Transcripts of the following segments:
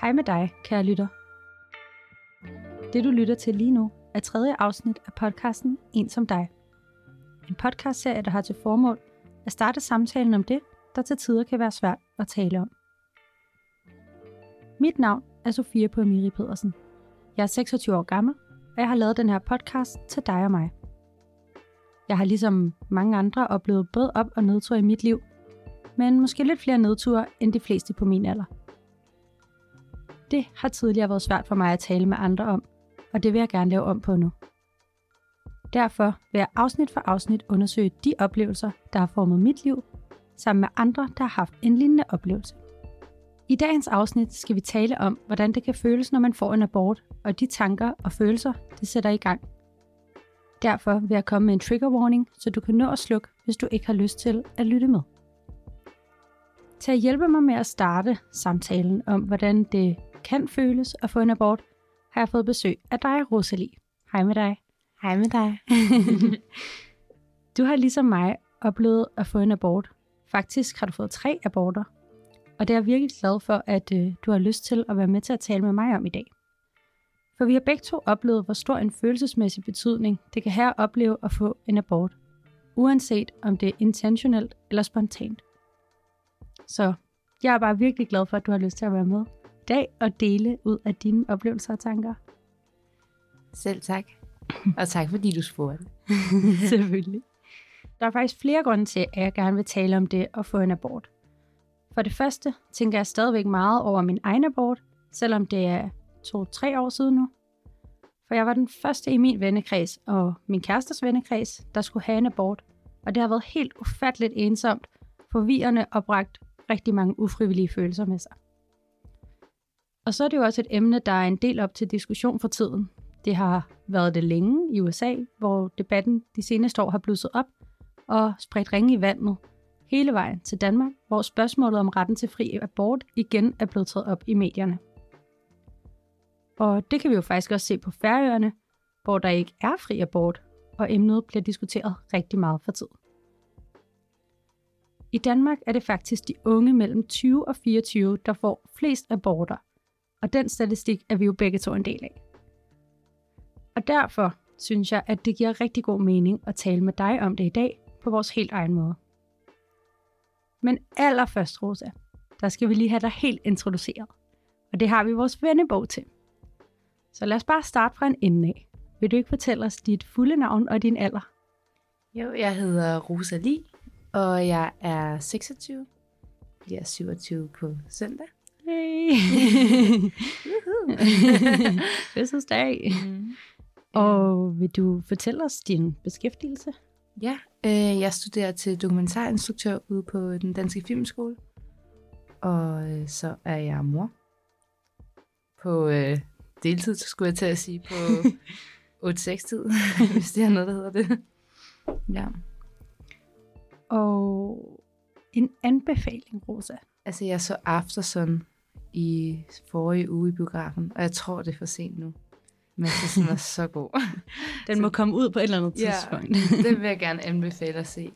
Hej med dig, kære lytter. Det du lytter til lige nu er tredje afsnit af podcasten En som dig. En podcastserie, der har til formål at starte samtalen om det, der til tider kan være svært at tale om. Mit navn er Sofia Poemiri Pedersen. Jeg er 26 år gammel, og jeg har lavet den her podcast til dig og mig. Jeg har ligesom mange andre oplevet både op- og nedture i mit liv, men måske lidt flere nedture end de fleste på min alder. Det har tidligere været svært for mig at tale med andre om, og det vil jeg gerne lave om på nu. Derfor vil jeg afsnit for afsnit undersøge de oplevelser, der har formet mit liv, sammen med andre, der har haft en lignende oplevelse. I dagens afsnit skal vi tale om, hvordan det kan føles, når man får en abort, og de tanker og følelser, det sætter i gang. Derfor vil jeg komme med en trigger warning, så du kan nå at slukke, hvis du ikke har lyst til at lytte med. Til at hjælpe mig med at starte samtalen om, hvordan det kan føles at få en abort, har jeg fået besøg af dig, Rosalie. Hej med dig. Hej med dig. du har ligesom mig oplevet at få en abort. Faktisk har du fået tre aborter. Og det er jeg virkelig glad for, at øh, du har lyst til at være med til at tale med mig om i dag. For vi har begge to oplevet, hvor stor en følelsesmæssig betydning det kan have at opleve at få en abort. Uanset om det er intentionelt eller spontant. Så jeg er bare virkelig glad for, at du har lyst til at være med dag og dele ud af dine oplevelser og tanker. Selv tak. Og tak fordi du spurgte. Selvfølgelig. Der er faktisk flere grunde til, at jeg gerne vil tale om det at få en abort. For det første tænker jeg stadigvæk meget over min egen abort, selvom det er to-tre år siden nu. For jeg var den første i min vennekreds og min kærestes vennekreds, der skulle have en abort. Og det har været helt ufatteligt ensomt, forvirrende og bragt rigtig mange ufrivillige følelser med sig. Og så er det jo også et emne, der er en del op til diskussion for tiden. Det har været det længe i USA, hvor debatten de seneste år har blusset op og spredt ringe i vandet hele vejen til Danmark, hvor spørgsmålet om retten til fri abort igen er blevet taget op i medierne. Og det kan vi jo faktisk også se på Færøerne, hvor der ikke er fri abort, og emnet bliver diskuteret rigtig meget for tid. I Danmark er det faktisk de unge mellem 20 og 24, der får flest aborter, og den statistik er vi jo begge to en del af. Og derfor synes jeg, at det giver rigtig god mening at tale med dig om det i dag på vores helt egen måde. Men allerførst, Rosa, der skal vi lige have dig helt introduceret. Og det har vi vores vennebog til. Så lad os bare starte fra en ende af. Vil du ikke fortælle os dit fulde navn og din alder? Jo, jeg hedder Rosa Lee, og jeg er 26. Jeg er 27 på søndag. Hey! Fødselsdag! Mm. Og vil du fortælle os din beskæftigelse? Ja, øh, jeg studerer til dokumentarinstruktør ude på den danske filmskole. Og øh, så er jeg mor. På øh, deltid, så skulle jeg til at sige, på 8-6-tid, hvis det er noget, der hedder det. Ja. Og en anbefaling, Rosa. Altså, jeg så Aftersun i forrige uge i biografen, og jeg tror, det er for sent nu. Men den var så god. Den så, må komme ud på et eller andet tidspunkt. Ja, det vil jeg gerne anbefale at se.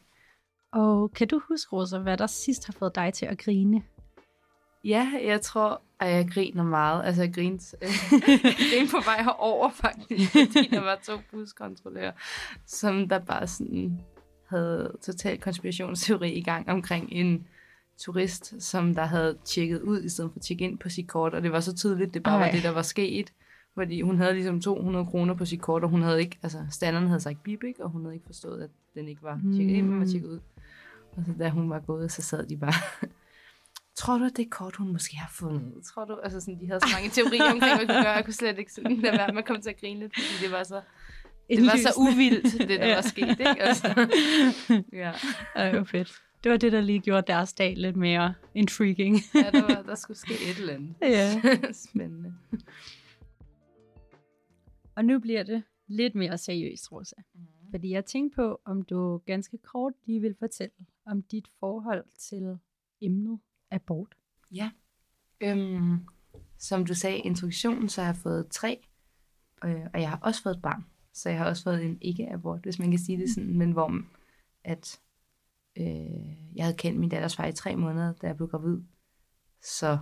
Og kan du huske, Rosa, hvad der sidst har fået dig til at grine? Ja, jeg tror, at jeg griner meget. Altså, jeg grinte, øh, grinte på vej herover faktisk, fordi der var to buskontrollører, som der bare sådan havde total konspirationsteori i gang omkring en turist, som der havde tjekket ud, i stedet for at tjekke ind på sit kort, og det var så tydeligt, det bare Ej. var det, der var sket. Fordi hun havde ligesom 200 kroner på sit kort, og hun havde ikke, altså standarden havde sagt bip, ikke? og hun havde ikke forstået, at den ikke var tjekket ind, men var tjekket ud. Og så da hun var gået, så sad de bare, tror du, at det kort, hun måske har fundet? Tror du, altså sådan, de havde så mange teorier omkring, hvad kunne gøre, jeg kunne slet ikke sådan lade være med at komme til at grine lidt, fordi det var så, det var så uvildt, det der ja. var sket, ikke? Altså, ja. Det var fedt. Det var det, der lige gjorde deres dag lidt mere intriguing. ja, der, var, der skulle ske et eller andet. Ja. Spændende. Og nu bliver det lidt mere seriøst, Rosa. Mm. Fordi jeg tænkte på, om du ganske kort lige vil fortælle om dit forhold til emnet abort. Ja. Øhm, som du sagde i introduktionen, så har jeg fået tre, øh, og jeg har også fået et barn. Så jeg har også fået en ikke-abort, hvis man kan sige det sådan, men hvor at øh, jeg havde kendt min datters far i tre måneder, da jeg blev gravid. Så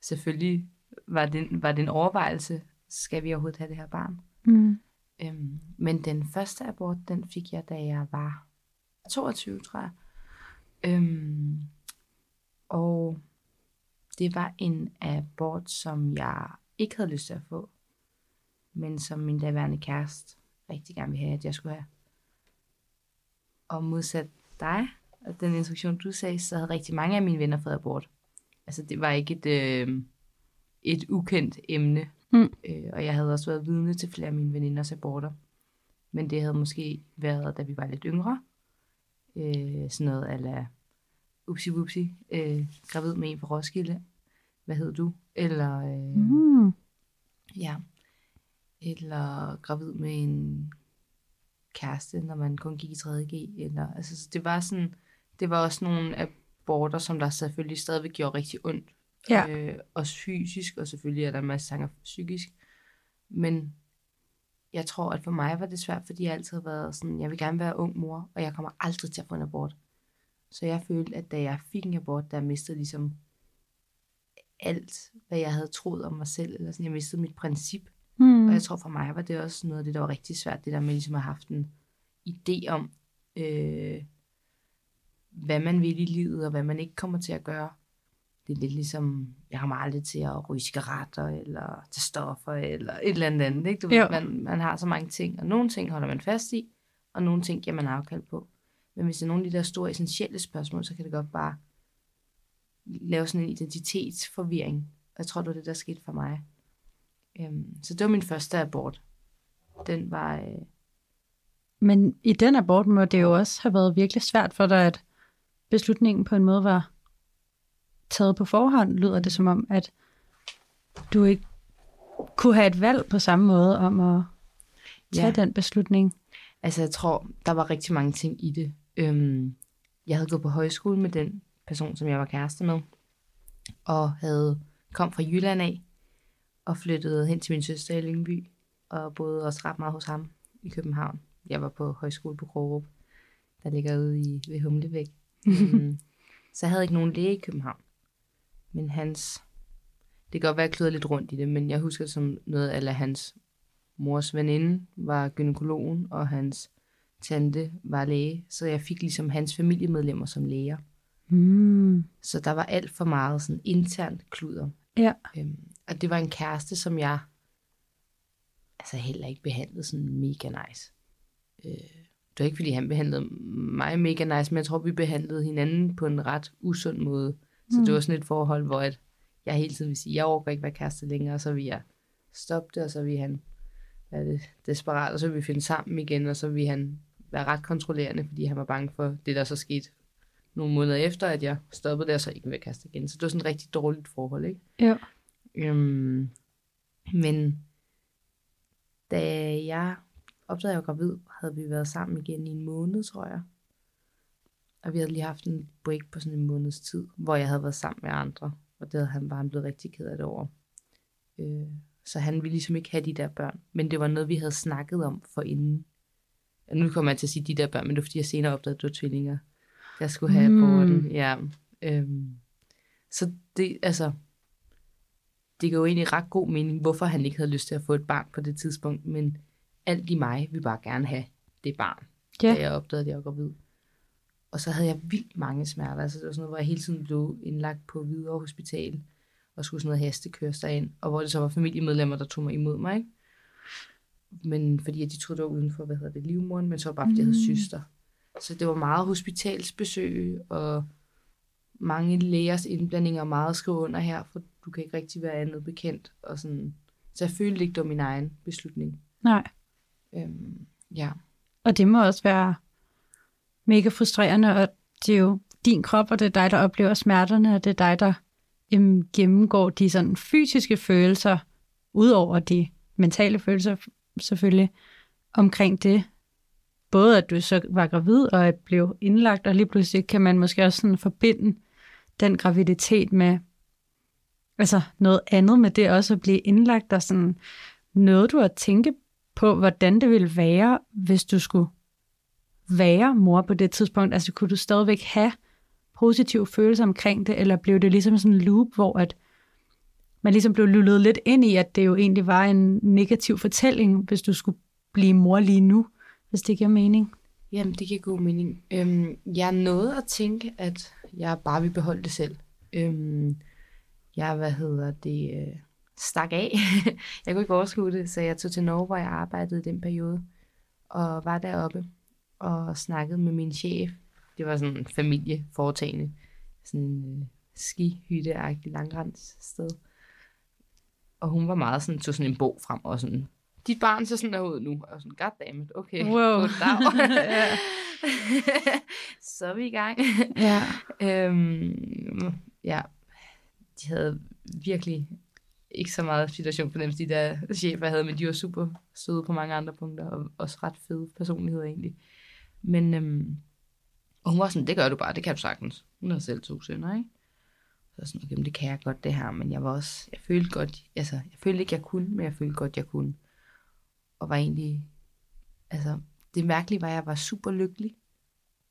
selvfølgelig var, det, var det en overvejelse, skal vi overhovedet have det her barn? Mm. Øhm, men den første abort, den fik jeg, da jeg var 22, tror jeg. Øhm, og det var en abort, som jeg ikke havde lyst til at få, men som min daværende kæreste rigtig gerne ville have, at jeg skulle have. Og modsat dig, og den instruktion, du sagde, så havde rigtig mange af mine venner fået abort. Altså, det var ikke et, øh, et ukendt emne. Mm. Øh, og jeg havde også været vidne til flere af mine veninders aborter. Men det havde måske været, da vi var lidt yngre. Øh, sådan noget ala upsi wupsi, øh, gravid med en fra Roskilde. Hvad hed du? Eller, øh, Mm. ja, eller gravid med en kæreste, når man kun gik i 3.G. Eller, altså, så det var sådan, det var også nogle aborter, som der selvfølgelig stadigvæk gjorde rigtig ondt. Ja. Øh, også fysisk, og selvfølgelig er der en masse tanker psykisk. Men jeg tror, at for mig var det svært, fordi jeg altid har været sådan, jeg vil gerne være ung mor, og jeg kommer aldrig til at få en abort. Så jeg følte, at da jeg fik en abort, der mistede ligesom alt, hvad jeg havde troet om mig selv, eller sådan, jeg mistede mit princip. Mm. Og jeg tror for mig var det også noget af det, der var rigtig svært, det der med ligesom at have haft en idé om, øh, hvad man vil i livet, og hvad man ikke kommer til at gøre. Det er lidt ligesom, jeg har aldrig til at ryge cigaretter, eller tage stoffer, eller et eller andet andet. Ikke? Du, ved, man, man har så mange ting, og nogle ting holder man fast i, og nogle ting giver man afkald på. Men hvis det er nogle af de der store essentielle spørgsmål, så kan det godt bare lave sådan en identitetsforvirring. Og jeg tror, det var det, der skete for mig. Øhm, så det var min første abort. Den var... Øh, Men i den abort må det jo også have været virkelig svært for dig, at beslutningen på en måde var taget på forhånd, lyder det som om, at du ikke kunne have et valg på samme måde om at tage Ja. den beslutning. altså, jeg tror, der var rigtig mange ting i det. Øhm, jeg havde gået på højskole med den person, som jeg var kæreste med, og havde kom fra Jylland af, og flyttede hen til min søster i Lyngby, og boede også ret meget hos ham i København. Jeg var på højskole på Krogerup, der ligger ude i, ved Humlebæk. Øhm, så jeg havde ikke nogen læge i København. Men hans... Det kan godt være, at jeg kløder lidt rundt i det, men jeg husker som noget af hans mors veninde var gynekologen, og hans tante var læge. Så jeg fik ligesom hans familiemedlemmer som læger. Mm. Så der var alt for meget sådan internt kluder. Ja. Øhm, og det var en kæreste, som jeg altså heller ikke behandlede sådan mega nice. Øh, det var ikke, fordi han behandlede mig mega nice, men jeg tror, vi behandlede hinanden på en ret usund måde. Så Mm. det var sådan et forhold, hvor at jeg hele tiden vil sige, jeg overgår ikke være kæreste længere, og så vil jeg stoppe det, og så vil han være det desperat, og så vil vi finde sammen igen, og så vil han være ret kontrollerende, fordi han var bange for det, der så skete nogle måneder efter, at jeg stoppede og så ikke vil kaste igen. Så det var sådan et rigtig dårligt forhold, ikke? Jo. Øhm, men da jeg opdagede, jeg var gravid, havde vi været sammen igen i en måned, tror jeg. Og vi havde lige haft en break på sådan en måneds tid, hvor jeg havde været sammen med andre. Og det havde han bare blevet rigtig ked af det over. Øh, så han ville ligesom ikke have de der børn. Men det var noget, vi havde snakket om for inden. Og nu kommer jeg til at sige de der børn, men det var fordi, jeg senere opdagede, at det var tvillinger, der skulle have Mm. aborten. Ja. Øhm, så det, altså, det gav jo egentlig ret god mening, hvorfor han ikke havde lyst til at få et barn på det tidspunkt, men alt i mig vil bare gerne have det barn, Ja. da jeg opdagede, at jeg var gravid. Og så havde jeg vildt mange smerter. Altså, det var sådan noget, hvor jeg hele tiden blev indlagt på Hvidovre Hospital, og skulle sådan noget hastekøres derind, og hvor det så var familiemedlemmer, der tog mig imod mig. Ikke? Men fordi at de troede, det var uden for, hvad hedder det, livmoren, men så var det bare, fordi jeg havde Mm. syster. Så det var meget hospitalsbesøg, og mange lægers indblandinger, og meget skrive under her, for du kan ikke rigtig være andet bekendt. Og sådan. Så jeg følte ikke, det var min egen beslutning. Nej. Øhm, ja. Og det må også være mega frustrerende, og det er jo din krop, og det er dig, der oplever smerterne, og det er dig, der øhm, gennemgår de sådan fysiske følelser, udover de mentale følelser selvfølgelig, omkring det. Både at du så var gravid, og at blev indlagt, og lige pludselig kan man måske også sådan forbinde den graviditet med altså noget andet med det også at blive indlagt, og sådan noget du at tænke på, hvordan det ville være, hvis du skulle være mor på det tidspunkt? Altså, kunne du stadigvæk have positive følelser omkring det, eller blev det ligesom sådan en loop, hvor at man ligesom blev lullet lidt ind i, at det jo egentlig var en negativ fortælling, hvis du skulle blive mor lige nu, hvis det giver mening. Jamen, det giver god mening. Øhm, jeg nåede at tænke, at jeg bare vil beholde det selv. Øhm, jeg, hvad hedder det, øh, stak af. jeg kunne ikke overskue det, så jeg tog til Norge, hvor jeg arbejdede i den periode, og var deroppe og snakkede med min chef. Det var sådan en familieforetagende, sådan en øh, skihytte-agtig sted. Og hun var meget sådan, tog sådan en bog frem og sådan, dit barn ser sådan der ud nu. Og sådan, goddammit, okay. Wow. så er vi i gang. Ja. øhm, ja, de havde virkelig ikke så meget situation for dem, de der chefer jeg havde, men de var super søde på mange andre punkter, og også ret fede personligheder egentlig. Men øhm, og hun var sådan, det gør du bare, det kan du sagtens. Hun har selv to sønner, ikke? Så sådan, okay, det kan jeg godt det her, men jeg var også, jeg følte godt, altså, jeg følte ikke, jeg kunne, men jeg følte godt, jeg kunne. Og var egentlig, altså, det mærkelige var, at jeg var super lykkelig,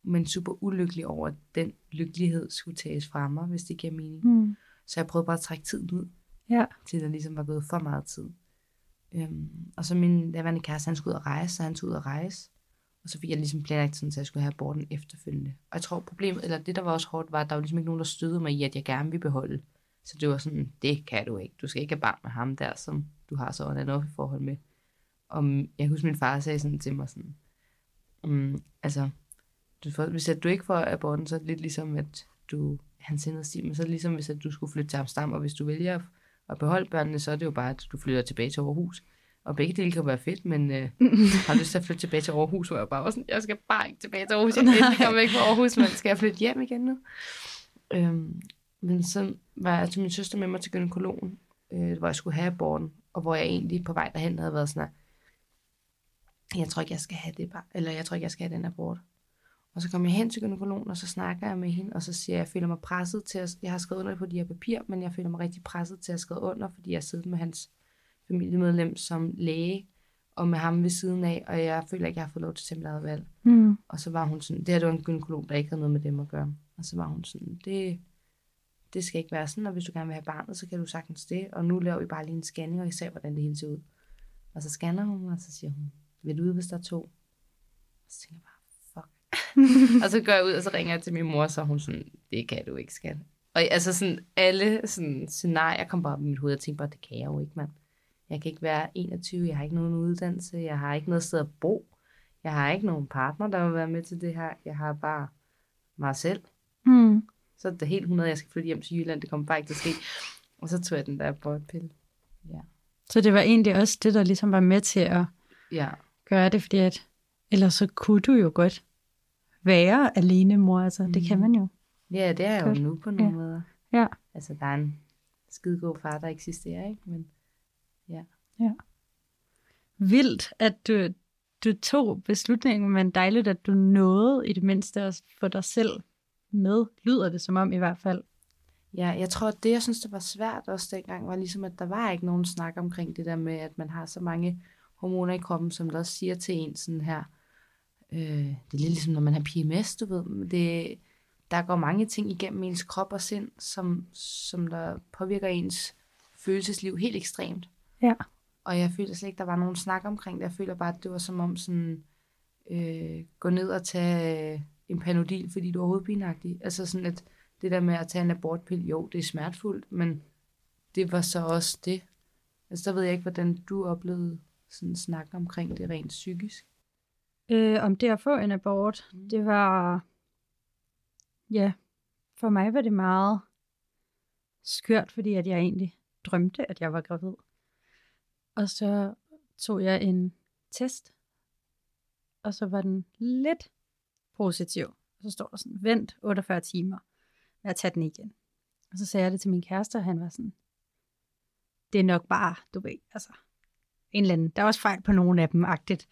men super ulykkelig over, at den lykkelighed skulle tages fra mig, hvis det giver mening. Mm. Så jeg prøvede bare at trække tiden ud, Ja. til der ligesom var gået for meget tid. Øhm, og så min daværende kæreste, han skulle ud og rejse, så han tog ud og rejse. Og så fik jeg ligesom planlagt sådan, så jeg skulle have aborten efterfølgende. Og jeg tror problemet, eller det der var også hårdt, var, at der var ligesom ikke nogen, der stødede mig i, at jeg gerne ville beholde. Så det var sådan, det kan du ikke. Du skal ikke have barn med ham der, som du har så en i forhold med. Og mm, jeg husker, min far sagde sådan til mig sådan, um, altså, du får, hvis at du ikke får aborten, så er det lidt ligesom, at du, han sender sig, men så er det ligesom, hvis at du skulle flytte til Amsterdam, og hvis du vælger at beholde børnene, så er det jo bare, at du flytter tilbage til Aarhus. Og begge dele kan være fedt, men øh, har lyst til at flytte tilbage til Aarhus, hvor jeg bare var sådan, jeg skal bare ikke tilbage til Aarhus, jeg kan ikke komme væk fra Aarhus, men skal jeg flytte hjem igen nu? Øhm, men så var jeg til min søster med mig til gynekologen, øh, hvor jeg skulle have aborten, og hvor jeg egentlig på vej derhen havde været sådan, jeg tror ikke, jeg skal have det bare, eller jeg tror ikke, jeg skal have den abort. Og så kom jeg hen til gynekologen, og så snakker jeg med hende, og så siger jeg, at jeg føler mig presset til at, jeg har skrevet under på de her papir, men jeg føler mig rigtig presset til at skrive under, fordi jeg sidder med hans familiemedlem som læge, og med ham ved siden af, og jeg føler ikke, jeg har fået lov til at tage valg. Mm. Og så var hun sådan, det her det var en gynekolog, der ikke havde noget med dem at gøre. Og så var hun sådan, det, det skal ikke være sådan, og hvis du gerne vil have barnet, så kan du sagtens det. Og nu laver vi bare lige en scanning, og jeg ser, hvordan det hele ser ud. Og så scanner hun, og så siger hun, vil du ud, hvis der er to? Og så tænker jeg bare. og så går jeg ud, og så ringer jeg til min mor, så hun sådan, det kan du ikke, skat. Og altså sådan, alle sådan, scenarier kom bare op i mit hoved, og tænkte bare, det kan jeg jo ikke, mand. Jeg kan ikke være 21, jeg har ikke nogen uddannelse, jeg har ikke noget sted at bo. Jeg har ikke nogen partner, der vil være med til det her. Jeg har bare mig selv. Mm. Så er det helt 100, jeg skal flytte hjem til Jylland. Det kommer bare ikke til at ske. Og så tog jeg den der botpille. Ja. Så det var egentlig også det, der ligesom var med til at Ja. gøre det, fordi at ellers så kunne du jo godt være alene mor, altså mm. det kan man jo. Ja, det er jeg jo Godt. nu på nogle Ja. måder. Ja. Altså, der er en skidegod far, der eksisterer, ikke? Men Vildt, at du, du tog beslutningen, men dejligt, at du nåede i det mindste at få dig selv med, lyder det som om i hvert fald. Ja, jeg tror, at det, jeg synes, der var svært også dengang, var ligesom, at der var ikke nogen snak omkring det der med, at man har så mange hormoner i kroppen, som der også siger til en sådan her, øh, det er lidt ligesom, når man har PMS, du ved, det, der går mange ting igennem ens krop og sind, som, som der påvirker ens følelsesliv helt ekstremt. Ja. Og jeg følte slet ikke, der var nogen snak omkring det. Jeg føler bare, at det var som om sådan, øh, gå ned og tage øh, en panodil, fordi du er hovedpinagtig. Altså sådan, at det der med at tage en abortpille, jo, det er smertefuldt, men det var så også det. Altså, der ved jeg ikke, hvordan du oplevede sådan snak omkring det rent psykisk. Øh, om det at få en abort, Mm. det var, ja, for mig var det meget skørt, fordi at jeg egentlig drømte, at jeg var gravid. Og så tog jeg en test, og så var den lidt positiv. Og så står der sådan, vent 48 timer med at tage den igen. Og så sagde jeg det til min kæreste, og han var sådan, det er nok bare, du ved, altså, en eller anden, der er også fejl på nogle af dem, agtigt.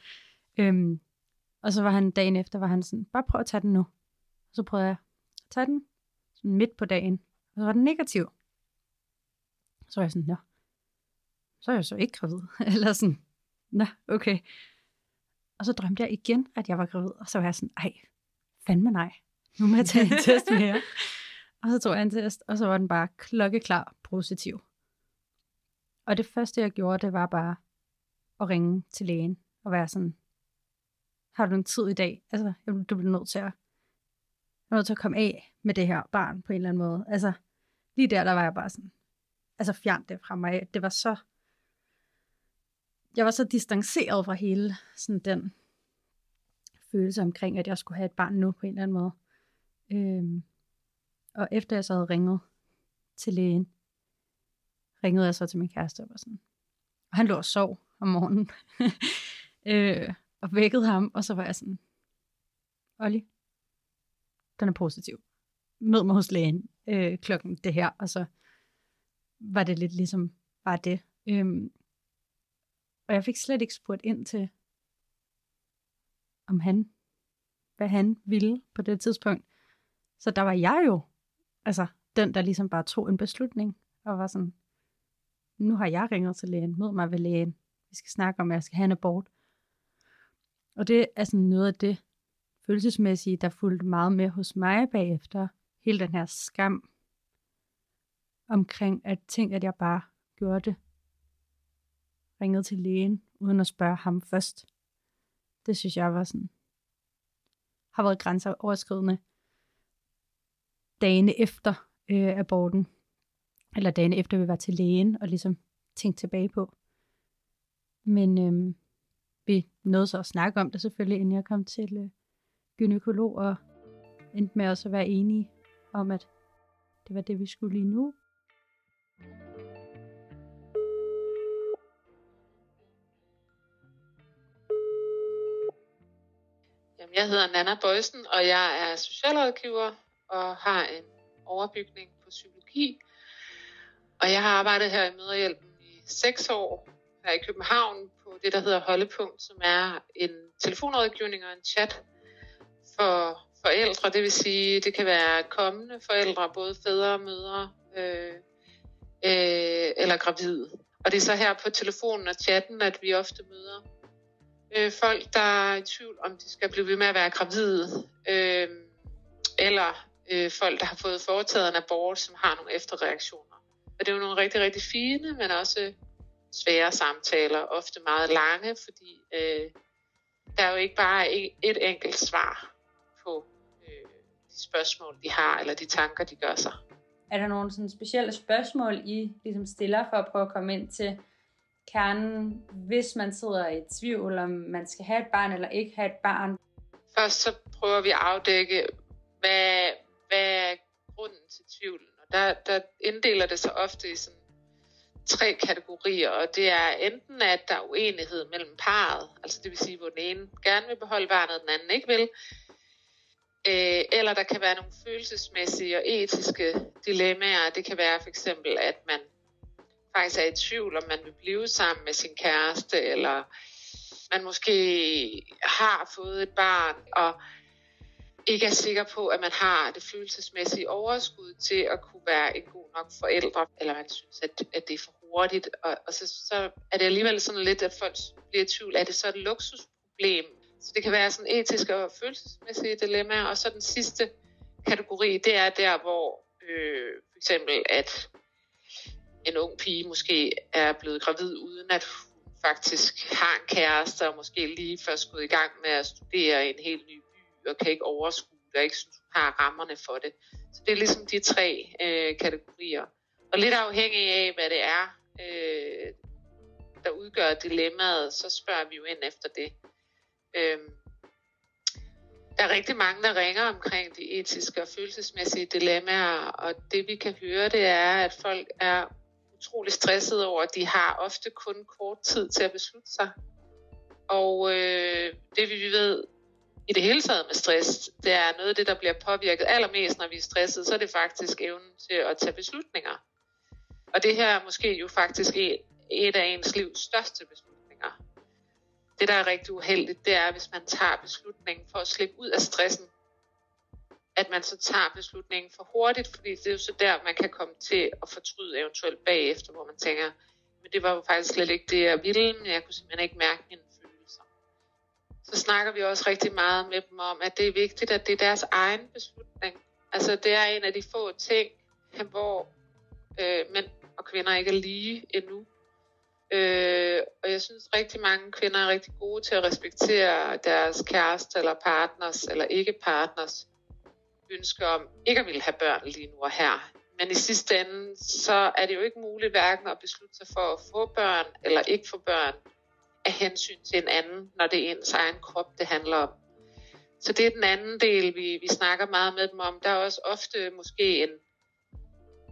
Øhm, og så var han dagen efter, var han sådan, bare prøv at tage den nu. Og så prøvede jeg at tage den sådan midt på dagen, og så var den negativ. Så var jeg sådan, nå, så er jeg så ikke gravid. Eller sådan, nå, okay. Og så drømte jeg igen, at jeg var gravid, og så var jeg sådan, ej, fandme nej, nu må jeg tage en test mere. og så tog jeg en test, og så var den bare klokkeklar positiv. Og det første, jeg gjorde, det var bare at ringe til lægen og være sådan, har du en tid i dag? Altså, du bliver nødt til at, nødt til at komme af med det her barn på en eller anden måde. Altså, lige der, der var jeg bare sådan, altså fjern det fra mig. Det var så, jeg var så distanceret fra hele sådan den følelse omkring, at jeg skulle have et barn nu på en eller anden måde. Øhm, og efter jeg så havde ringet til lægen, ringede jeg så til min kæreste og var sådan, og han lå og sov om morgenen, øh, og vækkede ham, og så var jeg sådan, Olli, den er positiv. Mød mig hos lægen øh, klokken det her, og så var det lidt ligesom bare det. Øhm, og jeg fik slet ikke spurgt ind til, om han, hvad han ville på det tidspunkt. Så der var jeg jo, altså den, der ligesom bare tog en beslutning, og var sådan, nu har jeg ringet til lægen, mød mig ved lægen, vi skal snakke om, at jeg skal have en abort. Og det er sådan noget af det følelsesmæssige, der fulgte meget med hos mig bagefter. Hele den her skam omkring at tænke, at jeg bare gjorde det. Ringede til lægen, uden at spørge ham først. Det synes jeg var sådan, har været grænseoverskridende dagene efter øh, aborten, eller dagene efter vi var til lægen, og ligesom tænkte tilbage på. Men øh, vi nåede så at snakke om det selvfølgelig, inden jeg kom til øh, gynekolog, og endte med også at være enige om, at det var det, vi skulle lige nu. Jamen, jeg hedder Nana Bøjsen, og jeg er socialrådgiver og har en overbygning på psykologi. Og jeg har arbejdet her i Møderhjælpen i seks år her i København på det, der hedder Holdepunkt, som er en telefonrådgivning og en chat for forældre. Det vil sige, det kan være kommende forældre, både fædre og mødre, øh, øh, eller gravide. Og det er så her på telefonen og chatten, at vi ofte møder øh, folk, der er i tvivl om, de skal blive ved med at være gravide, øh, eller øh, folk, der har fået foretaget en abort, som har nogle efterreaktioner. Og det er jo nogle rigtig, rigtig fine, men også svære samtaler, ofte meget lange, fordi øh, der er jo ikke bare et enkelt svar på øh, de spørgsmål, de har, eller de tanker, de gør sig. Er der nogle sådan specielle spørgsmål, I ligesom stiller for at prøve at komme ind til kernen, hvis man sidder i tvivl, om man skal have et barn eller ikke have et barn? Først så prøver vi at afdække, hvad, hvad er grunden til tvivlen? Og der, der inddeler det sig ofte i sådan tre kategorier, og det er enten, at der er uenighed mellem parret, altså det vil sige, hvor den ene gerne vil beholde barnet, og den anden ikke vil, øh, eller der kan være nogle følelsesmæssige og etiske dilemmaer. Det kan være for eksempel, at man faktisk er i tvivl, om man vil blive sammen med sin kæreste, eller man måske har fået et barn, og ikke er sikker på, at man har det følelsesmæssige overskud til at kunne være en god nok forældre, eller man synes, at, at det er for hurtigt. Og, og så, så er det alligevel sådan lidt, at folk bliver i tvivl, er det så et luksusproblem? Så det kan være sådan etiske og følelsesmæssige dilemmaer. Og så den sidste kategori, det er der, hvor øh, for eksempel, at en ung pige måske er blevet gravid, uden at hun faktisk har en kæreste, og måske lige først gået i gang med at studere i en helt ny og kan ikke overskue det, og ikke synes, hun har rammerne for det. Så det er ligesom de tre øh, kategorier. Og lidt afhængig af, hvad det er, øh, der udgør dilemmaet, så spørger vi jo ind efter det. Øh, der er rigtig mange, der ringer omkring de etiske og følelsesmæssige dilemmaer, og det vi kan høre, det er, at folk er utrolig stressede over, at de har ofte kun kort tid til at beslutte sig. Og øh, det vi ved i det hele taget med stress, det er noget af det, der bliver påvirket allermest, når vi er stresset, så er det faktisk evnen til at tage beslutninger. Og det her er måske jo faktisk et, et af ens livs største beslutninger. Det, der er rigtig uheldigt, det er, hvis man tager beslutningen for at slippe ud af stressen, at man så tager beslutningen for hurtigt, fordi det er jo så der, man kan komme til at fortryde eventuelt bagefter, hvor man tænker, men det var jo faktisk slet ikke det, jeg ville, men jeg kunne simpelthen ikke mærke min. Så snakker vi også rigtig meget med dem om, at det er vigtigt, at det er deres egen beslutning. Altså det er en af de få ting, hvor øh, mænd og kvinder ikke er lige endnu. Øh, og jeg synes rigtig mange kvinder er rigtig gode til at respektere deres kæreste eller partners eller ikke partners ønsker om ikke at ville have børn lige nu og her. Men i sidste ende, så er det jo ikke muligt hverken at beslutte sig for at få børn eller ikke få børn af hensyn til en anden, når det er ens egen krop, det handler om. Så det er den anden del, vi, vi snakker meget med dem om. Der er også ofte måske en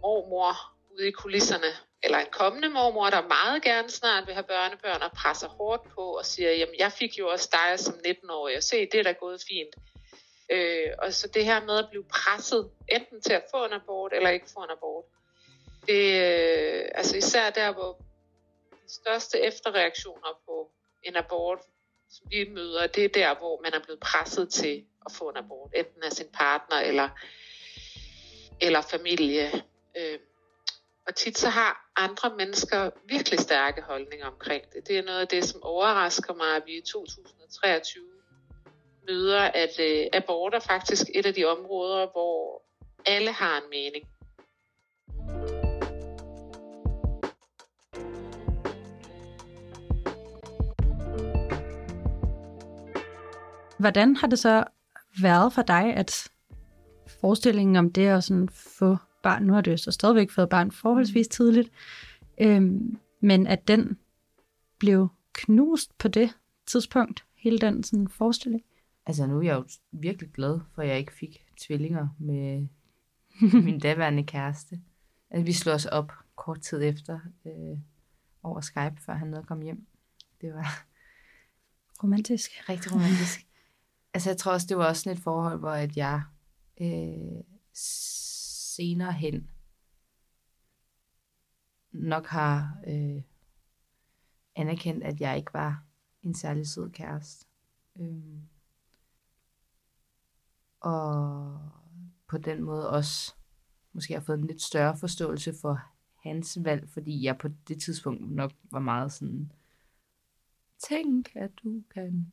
mormor ude i kulisserne, eller en kommende mormor, der meget gerne snart vil have børnebørn og presser hårdt på og siger, jamen jeg fik jo også dig som 19-årig, og se, det er da gået fint. Øh, og så det her med at blive presset, enten til at få en abort eller ikke få en abort, det, øh, altså især der, hvor største efterreaktioner på en abort, som vi møder, det er der, hvor man er blevet presset til at få en abort, enten af sin partner eller, eller familie. Øh, og tit så har andre mennesker virkelig stærke holdninger omkring det. Det er noget af det, som overrasker mig, at vi i 2023 møder, at øh, abort er faktisk et af de områder, hvor alle har en mening. Hvordan har det så været for dig, at forestillingen om det at sådan få barn, nu har du jo så stadigvæk fået barn forholdsvis tidligt, øhm, men at den blev knust på det tidspunkt, hele den sådan forestilling? Altså nu er jeg jo virkelig glad for, at jeg ikke fik tvillinger med min daværende kæreste. Altså, vi slog os op kort tid efter øh, over Skype, før han nåede at komme hjem. Det var romantisk. Rigtig romantisk altså jeg tror også, det var også sådan et forhold, hvor at jeg øh, senere hen nok har øh, anerkendt, at jeg ikke var en særlig sød kæreste. Øh, og på den måde også måske har fået en lidt større forståelse for hans valg, fordi jeg på det tidspunkt nok var meget sådan, tænk, at du kan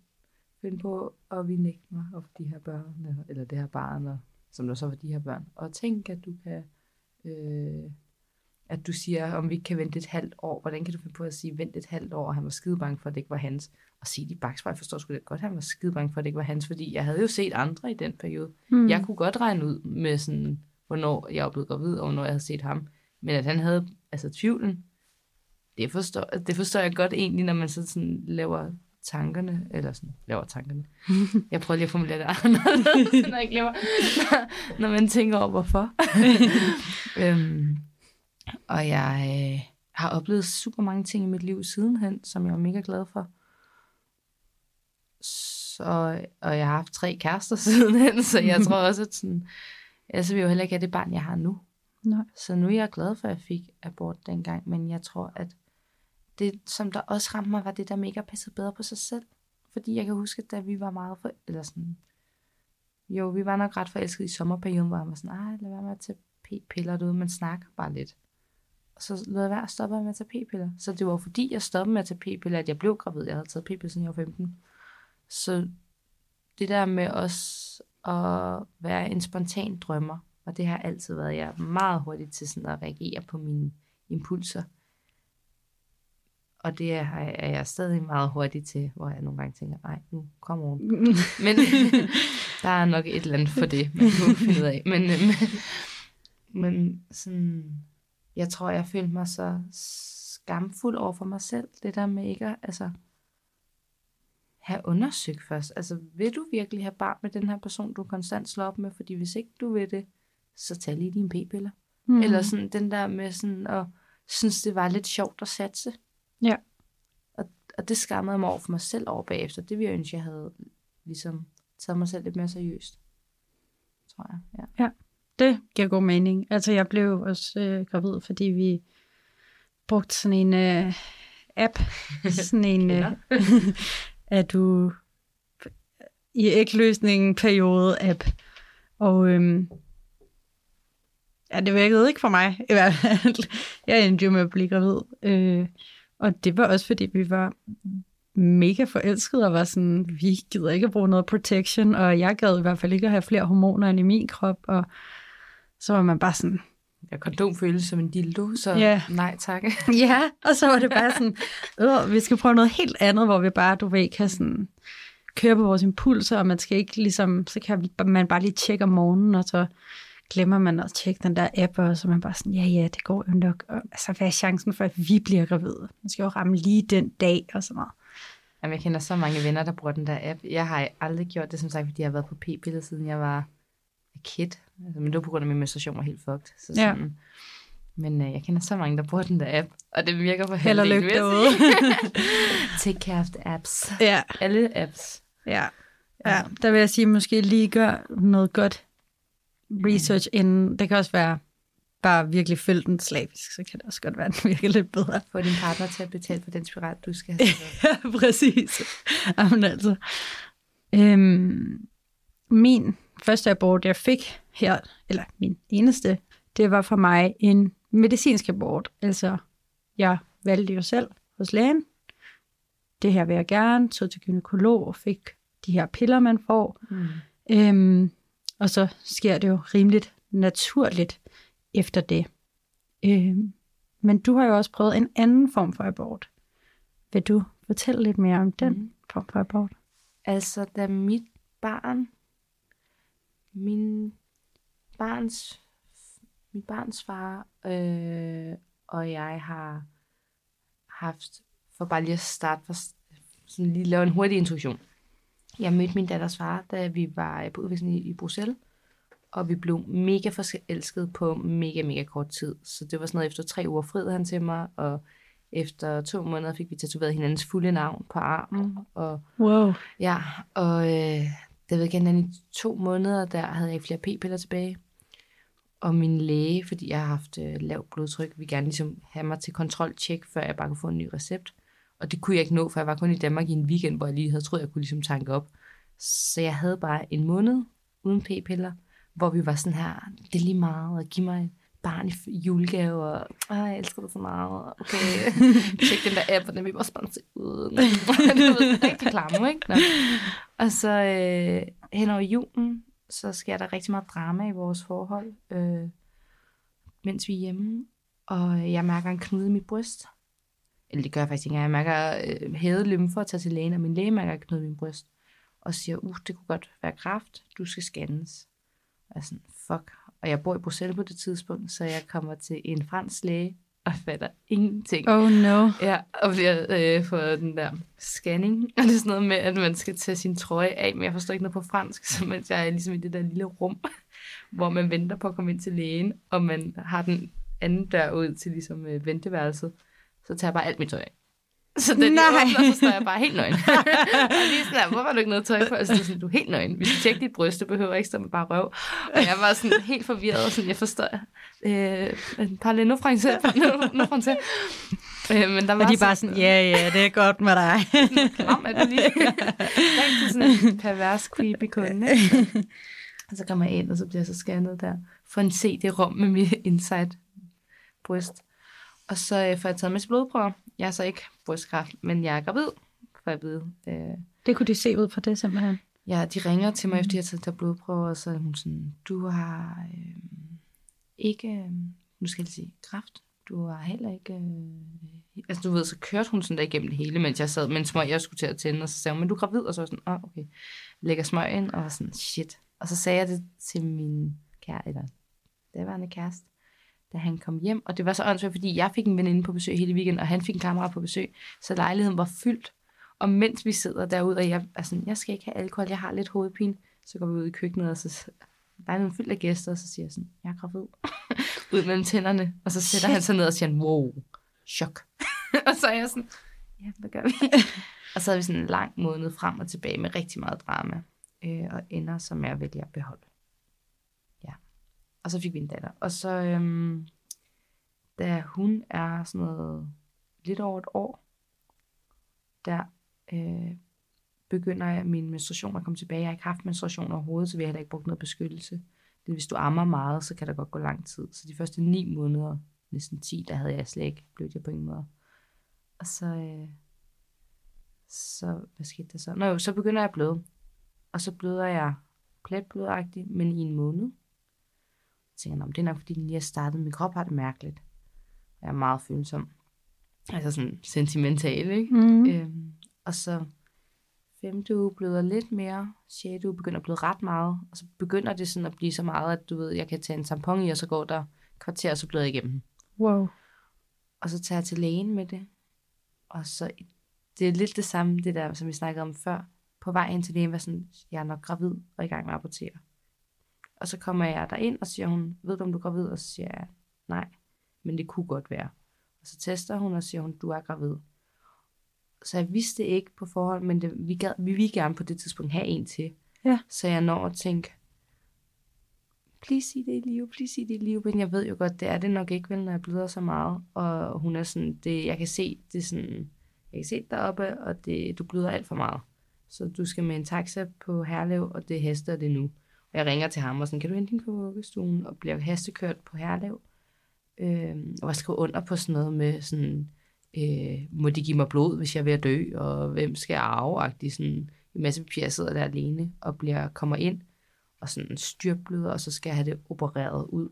finde på at vi nægte mig of de her børn, eller det her barn, som der så var de her børn. Og tænk, at du kan, øh, at du siger, om vi ikke kan vente et halvt år. Hvordan kan du finde på at sige, vent et halvt år, og han var skide bange for, at det ikke var hans at sige det i bagspejl, forstår sgu det godt, han var skide bange for, at det ikke var hans, fordi jeg havde jo set andre i den periode. Mm. Jeg kunne godt regne ud med sådan, hvornår jeg var blevet gravid, og hvornår jeg havde set ham. Men at han havde, altså tvivlen, det forstår, det forstår jeg godt egentlig, når man så sådan laver tankerne, eller sådan, laver tankerne. Jeg prøver lige at formulere det anderledes, når jeg glemmer, når man tænker over, hvorfor. øhm, og jeg øh, har oplevet super mange ting i mit liv sidenhen, som jeg var mega glad for. Så, og jeg har haft tre kærester sidenhen, så jeg tror også, at sådan, altså vil jeg jo heller ikke have det barn, jeg har nu. Nej. Så nu er jeg glad for, at jeg fik abort dengang, men jeg tror, at det, som der også ramte mig, var det der mega passe bedre på sig selv. Fordi jeg kan huske, at da vi var meget for, eller sådan, jo, vi var nok ret forelskede i sommerperioden, hvor han var sådan, nej, lad være med at tage p-piller derude, man snakker bare lidt. Og så lod jeg være at stoppe med at tage p-piller. Så det var fordi, jeg stoppede med at tage p-piller, at jeg blev gravid. Jeg havde taget p-piller, siden jeg var 15. Så det der med også at være en spontan drømmer, og det har altid været, jeg er meget hurtigt til sådan at reagere på mine impulser. Og det er, er jeg stadig meget hurtigt til, hvor jeg nogle gange tænker, nej, nu kommer hun. Men der er nok et eller andet for det, man kan finde ud af. Men, men, men sådan, jeg tror, jeg følte mig så skamfuld over for mig selv. Det der med ikke at, altså, have undersøgt først. Altså, vil du virkelig have barn med den her person, du konstant slår op med? Fordi hvis ikke du vil det, så tag lige dine p-piller. Mm. Eller sådan den der med sådan at synes, det var lidt sjovt at satse. Ja. Og, og det skammede mig over for mig selv over bagefter. Det ville jeg ønske, jeg havde ligesom taget mig selv lidt mere seriøst. Tror jeg, ja. Ja, det giver god mening. Altså, jeg blev også øh, gravid, fordi vi brugte sådan en øh, app, sådan en, øh, er du i ægløsningen periode app. Og øhm, ja, det virkede ikke for mig i hvert fald. Jeg endte jo med at blive gravid. Øh, og det var også fordi, vi var mega forelskede og var sådan, vi gider ikke at bruge noget protection, og jeg gad i hvert fald ikke at have flere hormoner end i min krop, og så var man bare sådan, ja, kondom føles som en dildo, så Ja. nej tak. Ja, og så var det bare sådan, øh, vi skal prøve noget helt andet, hvor vi bare, du ved, kan sådan køre på vores impulser, og man skal ikke ligesom, så kan man bare lige tjekke om morgenen, og så glemmer man at tjekke den der app, og så er man bare sådan, ja, ja, det går jo nok. Og, altså, hvad er chancen for, at vi bliver gravide? Man skal jo ramme lige den dag, og sådan noget. Jamen, jeg kender så mange venner, der bruger den der app. Jeg har aldrig gjort det, som sagt, fordi jeg har været på p-piller, siden jeg var kid. Altså, men det var på grund af, min menstruation var helt fucked. Så Ja. sådan, Men øh, jeg kender så mange, der bruger den der app, og det virker for Held og lykke derude. Take care of the apps. ja, Alle apps. ja. Ja, der vil jeg sige, måske lige gør noget godt research inden. Det kan også være bare virkelig følge den slavisk, så kan det også godt være, at den virker lidt bedre. Få din partner til at betale for den spiral, du skal have. Ja, præcis. Jamen altså. Øhm, min første abort, jeg fik her, eller min eneste, det var for mig en medicinsk abort. Altså, jeg valgte jo selv hos lægen. Det her vil jeg gerne. Tog til gynekolog og fik de her piller, man får. Mm. Øhm, og så sker det jo rimeligt naturligt efter det. Øhm, men du har jo også prøvet en anden form for abort. Vil du fortælle lidt mere om den Mm. form for abort? Altså, da mit barn, min barns, mit barns far øh, og jeg har haft, for bare lige at starte, for sådan lige lave en hurtig introduktion. Jeg mødte min datters far, da vi var på udveksling i, i Bruxelles, og vi blev mega forelsket på mega, mega kort tid. Så det var sådan noget, efter tre uger friede han til mig, og efter to måneder fik vi tatoveret hinandens fulde navn på armen, og Wow. Ja, og øh, det ved jeg i to måneder, der havde jeg ikke flere p-piller tilbage. Og min læge, fordi jeg har haft øh, lavt blodtryk, ville gerne ligesom have mig til kontroltjek, før jeg bare kunne få en ny recept. Og det kunne jeg ikke nå, for jeg var kun i Danmark i en weekend, hvor jeg lige havde troet, jeg kunne ligesom tanke op. Så jeg havde bare en måned uden p-piller, hvor vi var sådan her, det er lige meget, og giv mig barn i julegave, og "Ej, jeg elsker dig så meget, okay, tjek den der app, og den vil også bare se ud. det rigtig klamme, ikke? Nå. Og så øh, hen over julen, så sker der rigtig meget drama i vores forhold, øh, mens vi er hjemme, og jeg mærker en knude i mit bryst. Eller det gør jeg faktisk ikke engang. Jeg mærker øh, hævet lymfer tager til lægen, og min læge mærker knude i min bryst. Og siger, uh, det kunne godt være kræft, du skal scannes. Og jeg er sådan, fuck. Og jeg bor i Bruxelles på det tidspunkt, så jeg kommer til en fransk læge og fatter ingenting. Oh no. Ja, og bliver øh, for den der scanning. Og det er sådan noget med, at man skal tage sin trøje af, men jeg forstår ikke noget på fransk, så mens jeg er ligesom i det der lille rum, hvor man venter på at komme ind til lægen, og man har den anden dør ud til ligesom øh, venteværelset, så tager jeg bare alt mit tøj af. Så den Nej. åbner, så står jeg bare helt nøgen. og lige sådan der, hvorfor har du ikke noget tøj på? Altså, det sådan, du er helt nøgen. Vi skal tjekke dit bryst, du behøver ikke stå med bare røv. Og jeg var sådan helt forvirret, og sådan, jeg forstår, øh, parlez nu français, nu français. Øh, men der var Og de er bare sådan, ja, ja, det er godt med dig. kram er det lige. Rigtig sådan en pervers, creepy kunde. Og så kommer jeg ind, og så bliver jeg så scannet der. For en CD-rom med mit inside bryst. Og så øh, får jeg taget med blodprøver. Jeg er så ikke brystkræft, men jeg er gravid, for at vide. Øh, Det kunne de se ud fra det simpelthen. ja, de ringer til mig, efter jeg har taget der blodprøver, og så er hun sådan, du har øh, ikke, øh, nu skal jeg sige, kræft. Du har heller ikke... Øh, altså, du ved, så kørte hun sådan der igennem det hele, mens jeg sad en smøg, jeg skulle til at tænde, og så sagde hun, men du er gravid, og så var jeg sådan, oh, okay. Lægger smøg ind, og var sådan, shit. Og så sagde jeg det til min kære, eller daværende kæreste, da han kom hjem. Og det var så åndssvagt, fordi jeg fik en veninde på besøg hele weekenden, og han fik en kammerat på besøg, så lejligheden var fyldt. Og mens vi sidder derude, og jeg er sådan, jeg skal ikke have alkohol, jeg har lidt hovedpine, så går vi ud i køkkenet, og så der er nogle fyldt af gæster, og så siger jeg sådan, jeg er gravid. ud mellem tænderne. Og så sætter Shit. han sig ned og siger, wow, chok. og så er jeg sådan, ja, hvad gør vi? og så er vi sådan en lang måned frem og tilbage med rigtig meget drama. Øh, og ender, som jeg vælger at beholde. Og så fik vi en datter. Og så, øhm, da hun er sådan noget lidt over et år, der øh, begynder jeg min menstruation at komme tilbage. Jeg har ikke haft menstruation overhovedet, så vi har heller ikke brugt noget beskyttelse. Det, hvis du ammer meget, så kan der godt gå lang tid. Så de første ni måneder, næsten 10, der havde jeg slet ikke, blødt jeg på ingen måde. Og så, øh, så, hvad skete der så? Nå jo, så begynder jeg at bløde. Og så bløder jeg pletblødagtigt, men i en måned tænker jeg, "Nå, men det er nok, fordi den lige er startet. Min krop har det mærkeligt. Jeg er meget følsom. Altså sådan sentimental, ikke? Mm. Øhm, og så femte uge bløder lidt mere, sjette uge begynder at bløde ret meget, og så begynder det sådan at blive så meget, at du ved, jeg kan tage en tampon i, og så går der kvarter, og så bløder jeg igennem. Wow. Og så tager jeg til lægen med det. Og så, det er lidt det samme, det der, som vi snakkede om før. På vej ind til lægen var sådan, jeg er nok gravid og i gang med at abortere. Og så kommer jeg derind, og siger hun, ved du om du er gravid? Og så siger jeg, nej, men det kunne godt være. Og så tester hun, og siger hun, du er gravid. Så jeg vidste ikke på forhånd, men det, vi, gad, vi ville gerne på det tidspunkt have en til. Ja. Så jeg når at tænke, please sig det i live, please sig det i live, men jeg ved jo godt, det er det nok ikke, vel, når jeg bløder så meget. Og hun er sådan, det, jeg kan se, det er sådan, jeg kan se det deroppe, og det, du bløder alt for meget. Så du skal med en taxa på Herlev, og det haster det nu. Og jeg ringer til ham og sådan, kan du hente hende på vuggestuen? Og bliver hastekørt på Herlev. Øhm, og jeg skriver under på sådan noget med sådan, øh, må de give mig blod, hvis jeg er ved at dø, og hvem skal jeg arve? Sådan en masse papirer sidder der alene og bliver, kommer ind og sådan styrtbløder, og så skal jeg have det opereret ud.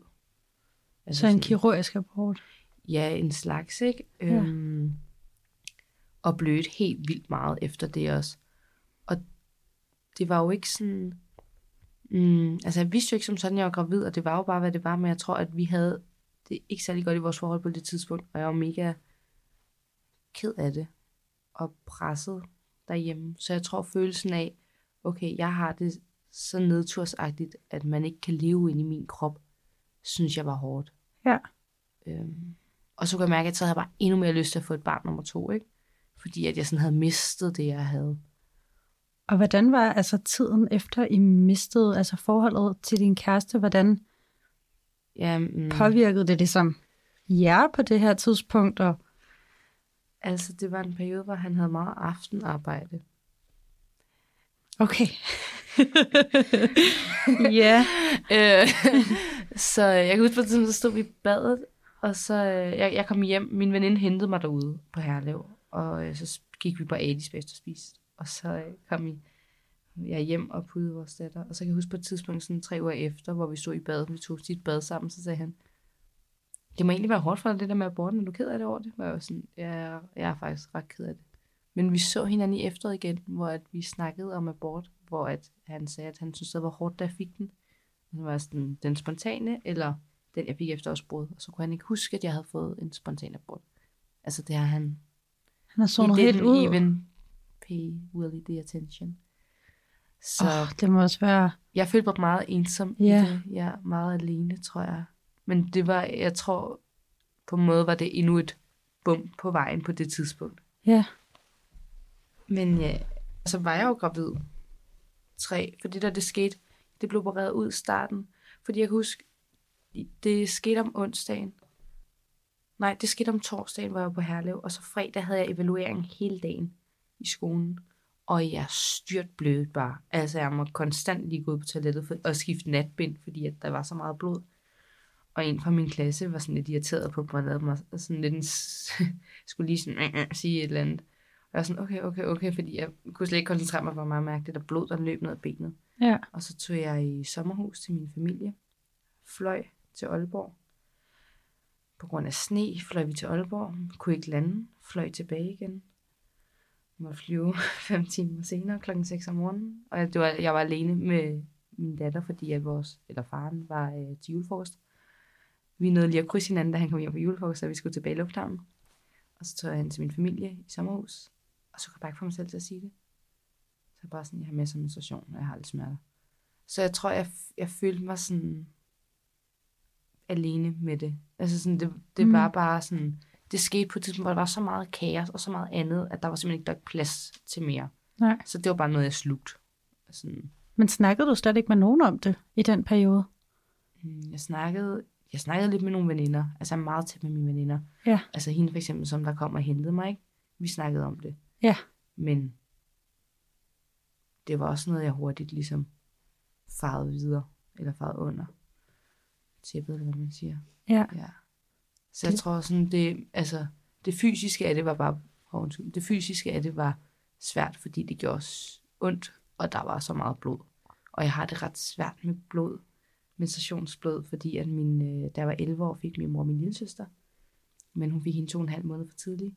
Altså Så en sådan- kirurgisk abort. Ja, en slags, ikke? Ja. Øhm, og blødt helt vildt meget efter det også. Og det var jo ikke sådan... Mm, altså, jeg vidste jo ikke som sådan, jeg var gravid, og det var jo bare, hvad det var, men jeg tror, at vi havde det ikke særlig godt i vores forhold på det tidspunkt, og jeg var mega ked af det, og presset derhjemme. Så jeg tror, følelsen af, okay, jeg har det så nedtursagtigt, at man ikke kan leve ind i min krop, synes jeg var hårdt. Ja. Øhm, og så kunne jeg mærke, at så havde jeg bare endnu mere lyst til at få et barn nummer to, ikke? Fordi at jeg sådan havde mistet det, jeg havde. Og hvordan var altså tiden efter I mistede altså forholdet til din kæreste? Hvordan Ja, mm, påvirkede det ligesom jer på det her tidspunkt? Og, altså, det var en periode, hvor han havde meget aftenarbejde. okay. ja. øh, så jeg kan huske på så stod vi i badet, og så øh, jeg, jeg kom hjem, min veninde hentede mig derude på Herlev, og øh, så gik vi på Adis bagefter og spiste, og så øh, kom I, jeg hjem og pude vores datter, og så kan jeg huske på et tidspunkt, sådan tre uger efter, hvor vi stod i badet, vi tog sit bad sammen, så sagde han, det må egentlig være hårdt for dig, det der med aborten, er du ked af det over det? Var jeg var sådan, ja, jeg er faktisk ret ked af det. Men vi så hinanden i efteråret igen, hvor at vi snakkede om abort, hvor at han sagde, at han synes, det var hårdt, da jeg fik den. Det var sådan den spontane, eller den, jeg fik efter årsbrud. Og så kunne han ikke huske, at jeg havde fået en spontan abort. Altså det har han... Han har he helt ud. even pay Willie the attention. Så oh, det må også være... jeg følte mig meget ensom Ja. i det. Er meget alene, tror jeg. Men det var, jeg tror, på en måde var det endnu et bump på vejen på det tidspunkt. Ja. Men ja, så var jeg jo gravid. Tre, for det der, det skete, det blev opereret ud i starten. Fordi jeg kan huske, det skete om onsdagen. Nej, det skete om torsdagen, hvor jeg var på Herlev, og så fredag havde jeg evaluering hele dagen i skolen. Og jeg styrt blødt bare. Altså, jeg må konstant lige gå ud på toilettet for, og skifte natbind, fordi at der var så meget blod. Og en fra min klasse var sådan lidt irriteret på mig, og mig sådan lidt en, skulle lige sådan, øh, øh, sige et eller andet. Og jeg var sådan, okay, okay, okay, fordi jeg kunne slet ikke koncentrere mig, hvor meget jeg mærke det der blod, der løb ned ad benet. Ja. Og så tog jeg i sommerhus til min familie, fløj til Aalborg. På grund af sne fløj vi til Aalborg, kunne ikke lande, fløj tilbage igen. Måtte flyve fem timer senere, klokken 6 om morgenen. Og jeg, det var, jeg var alene med min datter, fordi at vores, eller faren var øh, til julefrokost. Vi nåede lige at krydse hinanden, da han kom hjem fra julefrokost, så vi skulle tilbage i lufthavnen. Og så tog jeg hen til min familie i sommerhus. Og så kunne jeg bare ikke få mig selv til at sige det. Så jeg bare sådan, jeg har med som menstruation, og jeg har lidt smerter. Så jeg tror, jeg, jeg følte mig sådan alene med det. Altså sådan, det, det Mm. var bare sådan, det skete på et tidspunkt, hvor der var så meget kaos og så meget andet, at der var simpelthen ikke der var plads til mere. Nej. Så det var bare noget, jeg slugte. Sådan, Men snakkede du slet ikke med nogen om det i den periode? mm, jeg snakkede, jeg snakkede lidt med nogle veninder, altså jeg er meget tæt med mine veninder. Ja. Altså hende for eksempel, som der kom og hentede mig, ikke? Vi snakkede om det. Ja. Men det var også noget, jeg hurtigt ligesom farede videre, eller farede under tæppet, eller hvad man siger. Ja. Ja. Så jeg Det- tror sådan, det, altså, det fysiske af det var bare, oh, undskyld, det fysiske af det var svært, fordi det gjorde os ondt, og der var så meget blod. Og jeg har det ret svært med blod. menstruationsblod, fordi at min, øh, da jeg var 11 år, fik min mor min lille søster. Men hun fik hende to og en halv måned for tidligt.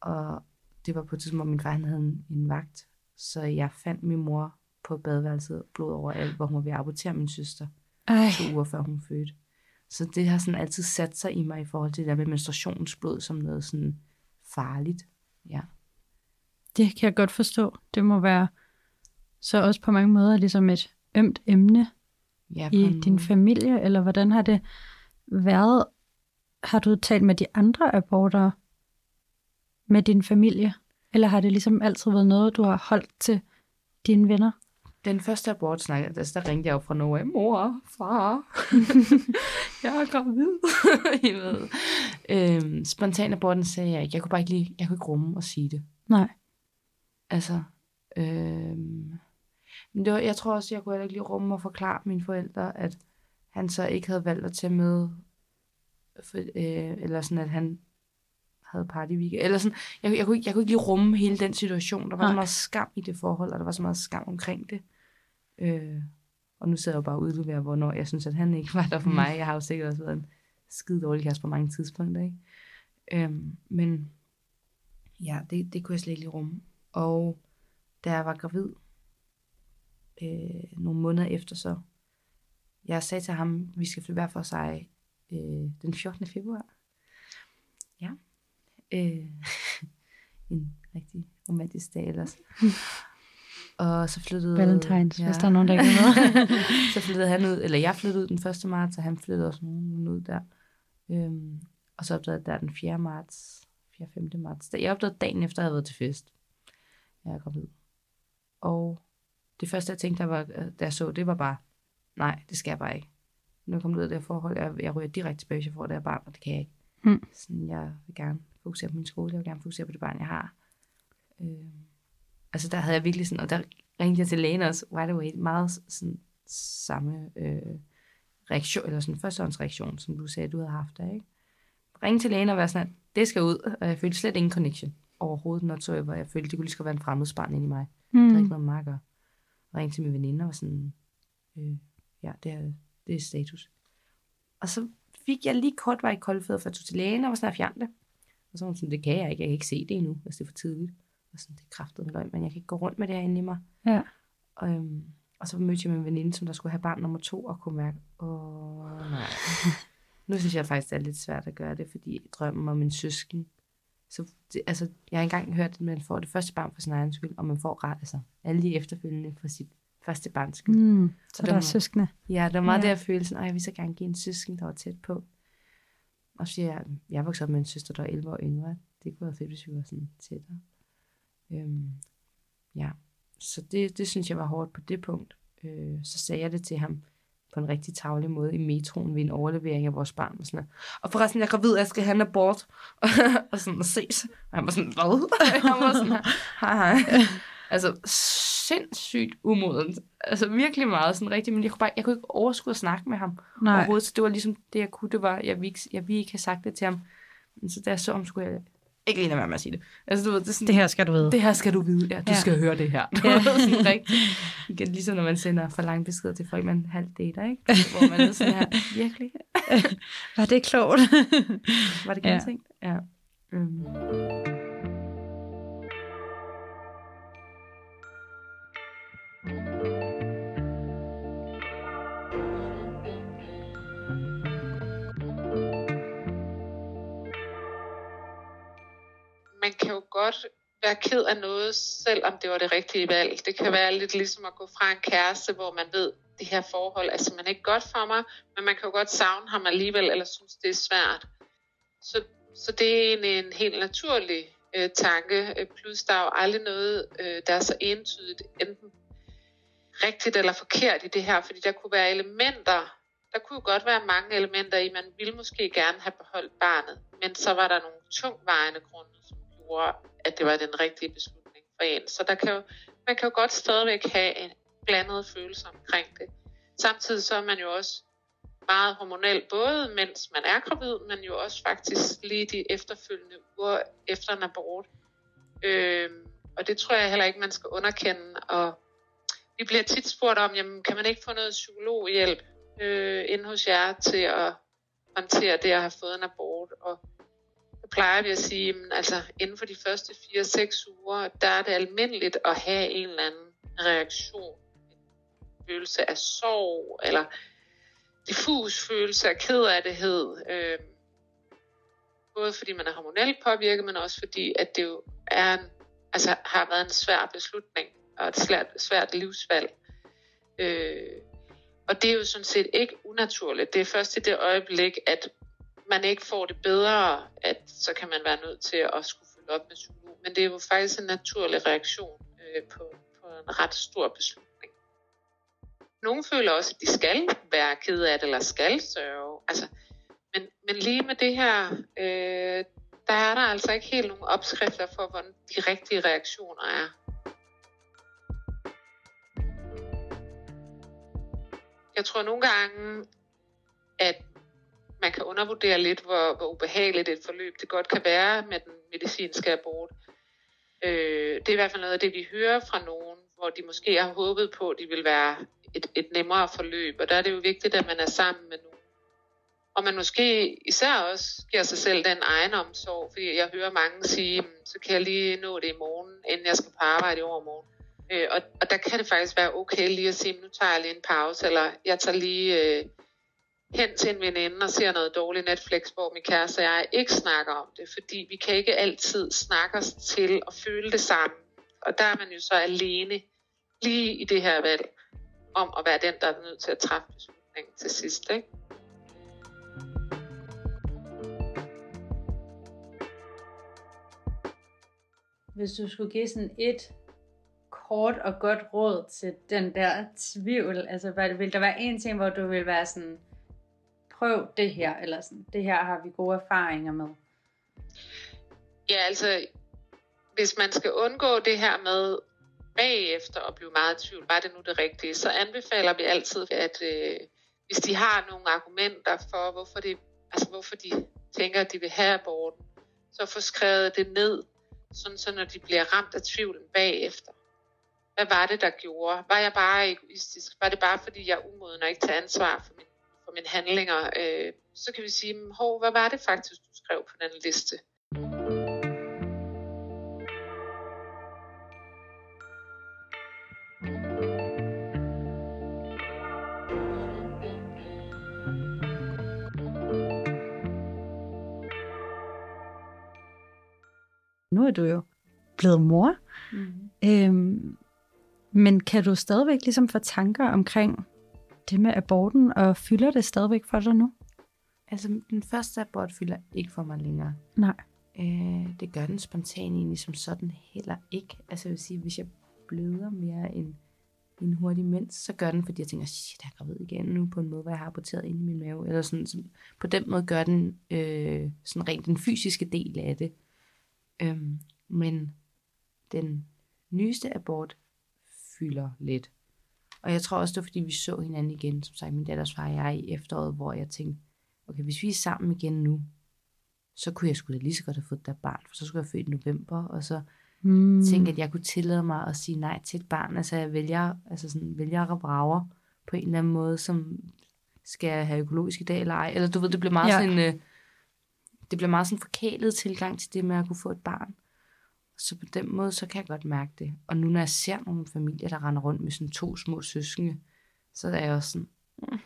Og det var på et tidspunkt, hvor min far han havde en, en vagt. Så jeg fandt min mor på badeværelset, blod overalt, hvor hun var ved at abortere min søster. Ej, To uger før hun fødte. Så det har sådan altid sat sig i mig i forhold til det der med menstruationsblod som noget sådan farligt. Ja. det kan jeg godt forstå. Det må være så også på mange måder ligesom et ømt emne ja i en din måde. familie, eller hvordan har det været? Har du talt med de andre aborter med din familie? Eller har det ligesom altid været noget, du har holdt til dine venner? Den første abort snakkede, altså, der ringte jeg op fra Norge. Mor, far, jeg er gravid. I ved. Øhm, spontan aborten sagde jeg ikke. Jeg kunne bare ikke lige, jeg kunne ikke rumme og sige det. Nej. Altså, øhm, men det var, jeg tror også, jeg kunne heller ikke lige rumme og forklare mine forældre, at han så ikke havde valgt at tage med, for, øh, eller sådan, at han havde party weekend, eller sådan, jeg, jeg, kunne, ikke- jeg kunne ikke lige rumme hele den situation. Der var Nej. så meget skam i det forhold, og der var så meget skam omkring det. Øh, og nu sidder jeg jo bare og udleverer, hvornår jeg synes, at han ikke var der for Mm. mig. Jeg har jo sikkert også været en skide dårlig kæreste på mange tidspunkter, ikke? Øhm, men ja, det, det kunne jeg slet ikke rumme. Og da jeg var gravid, øh, nogle måneder efter så, jeg sagde til ham, vi skal flytte hver for sig øh, den 14. februar. Ja. Øh, en rigtig romantisk dag ellers. Og så flyttede... Valentines, ja. hvis der er nogen, der ikke med. så flyttede han ud, eller jeg flyttede ud den 1. marts, og han flyttede også nogen ud der. Øhm, og så opdagede jeg der den 4. marts, 4. 5. marts. Jeg opdagede dagen efter, at jeg havde været til fest. Jeg er gravid. Og det første, jeg tænkte, der var, da jeg så, det var bare, nej, det skal jeg bare ikke. Nu er jeg kommet ud af det her forhold, jeg, jeg ryger direkte tilbage, hvis jeg får det her barn, og det kan jeg ikke. Mm. Sådan, jeg vil gerne fokusere på min skole, jeg vil gerne fokusere på det barn, jeg har. Øhm, altså der havde jeg virkelig sådan, og der ringte jeg til lægen også, right away, meget sådan samme øh, reaktion, eller sådan førstehåndsreaktion, som du sagde, du havde haft der, ikke? Ringe til lægen og være sådan, at det skal ud, og jeg følte slet ingen connection overhovedet, not so ever. Jeg følte, det kunne lige så godt være en fremmedspand inde i mig. Mm. Det havde ikke Mm. noget med at gøre. Ringte til min veninde og var sådan, øh, ja, det er, det er status. Og så fik jeg lige kort vej i koldfødder, for jeg tog til lægen og var sådan, at fjerne det. Og så var hun sådan, det kan jeg ikke, jeg kan ikke se det endnu, hvis det er for tidligt. Og sådan, det er kraftet med løgn, men jeg kan ikke gå rundt med det her inde i mig. Ja. Og, øhm, og så mødte jeg min veninde, som der skulle have barn nummer to, og kunne mærke, åh nej. nu synes jeg faktisk, det er lidt svært at gøre det, fordi drømmen om min søsken, så det, altså, jeg har engang hørt, at man får det første barn for sin egen skyld, og man får ret, altså alle de efterfølgende for sit første barns skyld. Mm. Så Og der den er søskende. Ja, det var meget ja. der følelsen, at jeg vil så gerne give en søsken, der var tæt på. Og så siger jeg, jeg voksede op med en søster, der var 11 år yngre. Det kunne være fedt, hvis vi var sådan tættere. Øhm, ja, så det, det synes jeg var hårdt på det punkt. Øh, så sagde jeg det til ham på en rigtig tavlig måde i metroen ved en overlevering af vores barn. Og, sådan, noget. og forresten, jeg er gravid, jeg skal have en abort. og sådan, og ses. Og han var sådan, hvad? Jeg var sådan, hej, hej. Altså, sindssygt umodent. Altså, virkelig meget sådan rigtigt, men jeg kunne, bare, jeg kunne ikke overskue at snakke med ham Nej. overhovedet. Så det var ligesom det, jeg kunne. Det var, jeg ville ikke, jeg ville ikke have sagt det til ham. Men så da jeg så ham, skulle jeg ikke lige lade være med at sige det. Altså, du ved, det, er sådan, Det her skal du vide. det her skal du vide. Ja, du Ja. ja. skal høre det her. Det Ja. var sådan rigtigt. Igen, ligesom når man sender for lange beskeder til folk, man halvt dater, ikke? Hvor man er sådan her, virkelig? Var det klogt? Var det Ja. gennemtænkt? Ja. Øhm. Man kan jo godt være ked af noget, selvom det var det rigtige valg. Det kan være lidt ligesom at gå fra en kæreste, hvor man ved, det her forhold er simpelthen ikke godt for mig, men man kan jo godt savne ham alligevel, eller synes, det er svært. Så, så det er en, en helt naturlig øh, tanke. Øh, plus der er jo aldrig noget, øh, der er så entydigt, enten rigtigt eller forkert i det her, fordi der kunne være elementer, der kunne jo godt være mange elementer i, man ville måske gerne have beholdt barnet, men så var der nogle tungvejende grunde, som gjorde, at det var den rigtige beslutning for en. Så der kan jo, man kan jo godt stadigvæk have en blandet følelse omkring det. Samtidig så er man jo også meget hormonel, både mens man er gravid, men jo også faktisk lige de efterfølgende uger efter en abort. Øhm, og det tror jeg heller ikke, man skal underkende. Og vi bliver tit spurgt om, jamen, kan man ikke få noget psykologhjælp? øh, inde hos jer til at håndtere det at have fået en abort. Og plejer vi at sige, at altså, inden for de første 4-6 uger, der er det almindeligt at have en eller anden reaktion. En følelse af sorg, eller diffus følelse af kedelighed. Øh, både fordi man er hormonelt påvirket, men også fordi, at det jo er en, altså, har været en svær beslutning og et svært, svært livsvalg. Øh, og det er jo sådan set ikke unaturligt. Det er først i det øjeblik, at man ikke får det bedre, at så kan man være nødt til at skulle følge op med psykolog. Men det er jo faktisk en naturlig reaktion øh, på, på en ret stor beslutning. Nogle føler også, at de skal være ked af det, eller skal sørge. Altså, men, men lige med det her, øh, der er der altså ikke helt nogen opskrifter for, hvordan de rigtige reaktioner er. Jeg tror nogle gange, man undervurdere lidt, hvor, hvor ubehageligt et forløb det godt kan være med den medicinske abort. Øh, det er i hvert fald noget af det, vi hører fra nogen, hvor de måske har håbet på, at de vil være et, et nemmere forløb. Og der er det jo vigtigt, at man er sammen med nogen. Og man måske især også giver sig selv den egen omsorg, fordi jeg hører mange sige, mm, så kan jeg lige nå det i morgen, inden jeg skal på arbejde i overmorgen. Øh, og, og der kan det faktisk være okay lige at sige, mm, nu tager jeg lige en pause, eller jeg tager lige øh, hen til en veninde og ser noget dårligt Netflix, hvor min kæreste og jeg ikke snakker om det, fordi vi kan ikke altid snakke os til at føle det samme. Og der er man jo så alene lige i det her valg om at være den, der er nødt til at træffe beslutningen til sidst. Ikke? Hvis du skulle give sådan et kort og godt råd til den der tvivl, altså hvad, vil der være en ting, hvor du vil være sådan, prøv det her, eller sådan, det her har vi gode erfaringer med? Ja, altså, hvis man skal undgå det her med bagefter at blive meget i tvivl, var det nu det rigtige, så anbefaler vi altid, at øh, hvis de har nogle argumenter for, hvorfor, det, altså, hvorfor de tænker, at de vil have aborten, så få skrevet det ned, sådan så når de bliver ramt af tvivlen bagefter. Hvad var det, der gjorde? Var jeg bare egoistisk? Var det bare, fordi jeg er umoden og ikke tager ansvar for, min, for mine handlinger? Øh, så kan vi sige, hov, hvad var det faktisk, du skrev på den liste? Nu er du jo blevet mor. Mm. Øhm, men kan du stadigvæk ligesom få tanker omkring det med aborten, og fylder det stadigvæk for dig nu? Altså, den første abort fylder ikke for mig længere. Nej. Øh, det gør den spontan egentlig som sådan heller ikke. Altså, jeg vil sige, hvis jeg bløder mere end en hurtig mens, så gør den, fordi jeg tænker, shit, jeg er gravid igen nu på en måde, hvor jeg har aborteret ind i min mave. Eller sådan, så på den måde gør den øh, sådan rent den fysiske del af det. Øhm, men den nyeste abort fylder lidt. Og jeg tror også, det var, fordi vi så hinanden igen, som sagt, min datters far og jeg i efteråret, hvor jeg tænkte, okay, hvis vi er sammen igen nu, så kunne jeg sgu da lige så godt have fået der barn, for så skulle jeg født i november, og så mm. tænkte at jeg kunne tillade mig at sige nej til et barn. Altså jeg vælger, altså sådan, vælger og brager på en eller anden måde, som skal jeg have økologisk i dag eller ej. Eller du ved, det bliver meget ja. sådan øh, det bliver meget sådan forkælet tilgang til det med at kunne få et barn. Så på den måde, så kan jeg godt mærke det. Og nu når jeg ser nogle familier, der render rundt med sådan to små søskende, så er jeg også sådan, mm,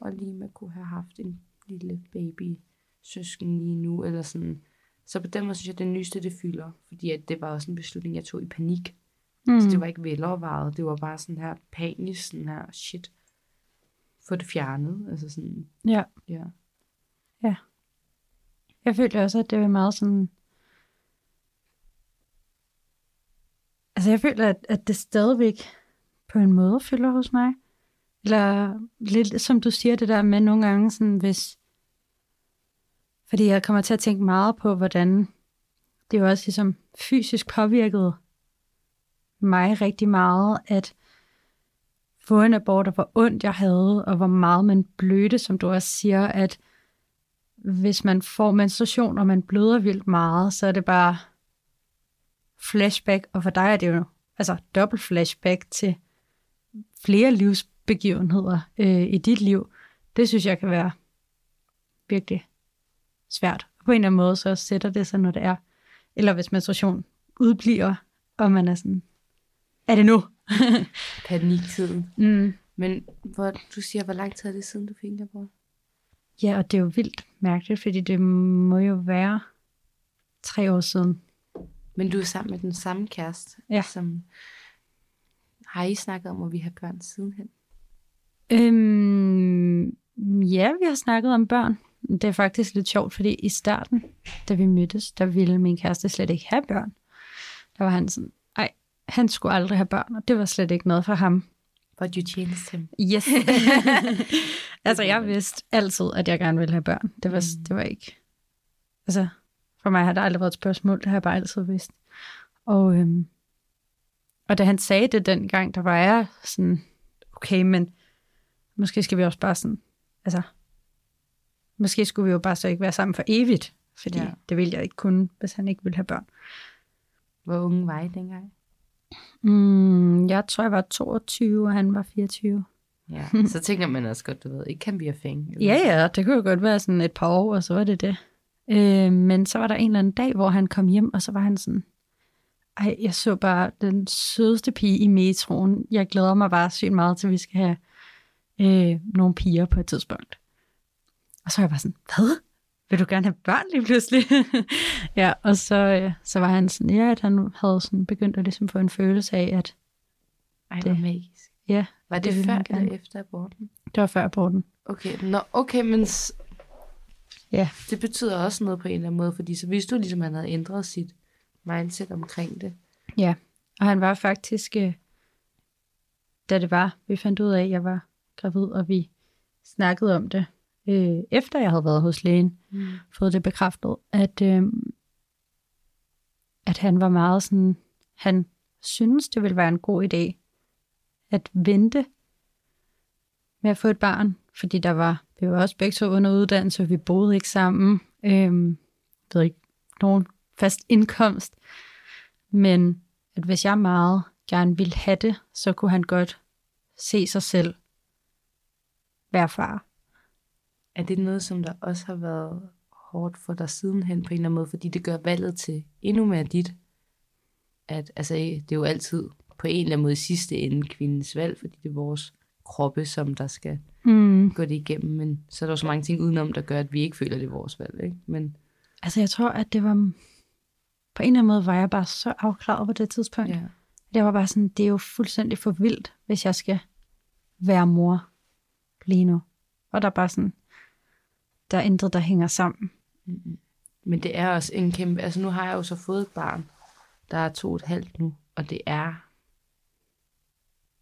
og lige med kunne have haft en lille baby søsken lige nu, eller sådan. Så på den måde synes jeg, at det nyeste, det fylder. Fordi at det var også en beslutning, jeg tog i panik. Mm. Så det var ikke velovervejet. Det var bare sådan her panisk, sådan her, shit, få det fjernet. Altså sådan, ja. ja. Ja. Jeg følte også, at det var meget sådan... Altså jeg føler, at, at det stadigvæk på en måde fylder hos mig. Eller lidt som du siger det der med nogle gange, sådan hvis... Fordi jeg kommer til at tænke meget på, hvordan det jo også ligesom fysisk påvirkede mig rigtig meget, at få en abort, og hvor ondt jeg havde, og hvor meget man blødte, som du også siger, at hvis man får menstruation, og man bløder vildt meget, så er det bare flashback, og for dig er det jo altså dobbelt flashback til flere livs begivenheder øh, i dit liv, det synes jeg kan være virkelig svært. På en eller anden måde, så sætter det sig, når det er. Eller hvis menstruation udbliver, og man er sådan, er det nu? Paniktiden. mm. Men hvor, du siger, hvor lang tid er det siden, du fik en abort? Ja, og det er jo vildt mærkeligt, fordi det må jo være tre år siden. Men du er sammen med den samme kæreste, Ja. som har I snakket om, at vi har børn sidenhen? Øhm, ja, vi har snakket om børn. Det er faktisk lidt sjovt, fordi i starten, da vi mødtes, der ville min kæreste slet ikke have børn. Der var han sådan, ej, han skulle aldrig have børn, og det var slet ikke noget for ham. But you changed him. Yes. altså, jeg vidste altid, at jeg gerne ville have børn. Det var, Mm. det var ikke... Altså, for mig har det aldrig været et spørgsmål. Det har jeg bare altid vidst. Og, øhm, og da han sagde det dengang, der var jeg sådan, okay, men måske skal vi også bare sådan, altså, måske skulle vi jo bare så ikke være sammen for evigt, fordi Ja. det ville jeg ikke kunne, hvis han ikke ville have børn. Hvor unge var I dengang? Mm, jeg tror, jeg var 22, og han var 24. Ja, så tænker man også godt, du ved, ikke kan blive fæng. Ja, ja, det kunne jo godt være sådan et par år, og så var det det. Øh, men så var der en eller anden dag, hvor han kom hjem, og så var han sådan, ej, jeg så bare den sødeste pige i metroen. Jeg glæder mig bare sygt meget til, at vi skal have øh, nogle piger på et tidspunkt. Og så var jeg bare sådan, hvad? Vil du gerne have børn lige pludselig? ja, og så, øh, så var han sådan, ja, at han havde sådan begyndt at ligesom få en følelse af, at Ej, Det- hvor magisk. ja, Var det, det det før eller efter aborten? det var før aborten. Okay, nå, okay, men Ja. det betyder også noget på en eller anden måde, fordi så hvis du ligesom, han havde ændret sit mindset omkring det. Ja, og han var faktisk, øh, da det var, vi fandt ud af, at jeg var gravid, og vi snakkede om det, øh, efter jeg havde været hos lægen, Mm. fået det bekræftet, at, øh, at han var meget sådan, han synes, det ville være en god idé at vente med at få et barn, fordi der var, vi var også begge to under uddannelse, vi boede ikke sammen, Øhm, ved ikke, nogen fast indkomst, men at hvis jeg meget gerne ville have det, så kunne han godt se sig selv være far. Er det noget, som der også har været hårdt for dig sidenhen på en eller anden måde, fordi det gør valget til endnu mere dit? At, altså, det er jo altid på en eller anden måde i sidste ende kvindens valg, fordi det er vores kroppe, som der skal Mm. gå det igennem, men så er der jo så mange ting udenom, der gør, at vi ikke føler, det er vores valg, ikke? Men Altså jeg tror, at det var, på en eller anden måde var jeg bare så afklaret på det tidspunkt. ja. Det var bare sådan, det er jo fuldstændig for vildt, hvis jeg skal være mor lige nu. Og der er bare sådan, der er intet, der hænger sammen. Men det er også en kæmpe... Altså nu har jeg jo så fået et barn, der er to og et halvt nu, og det er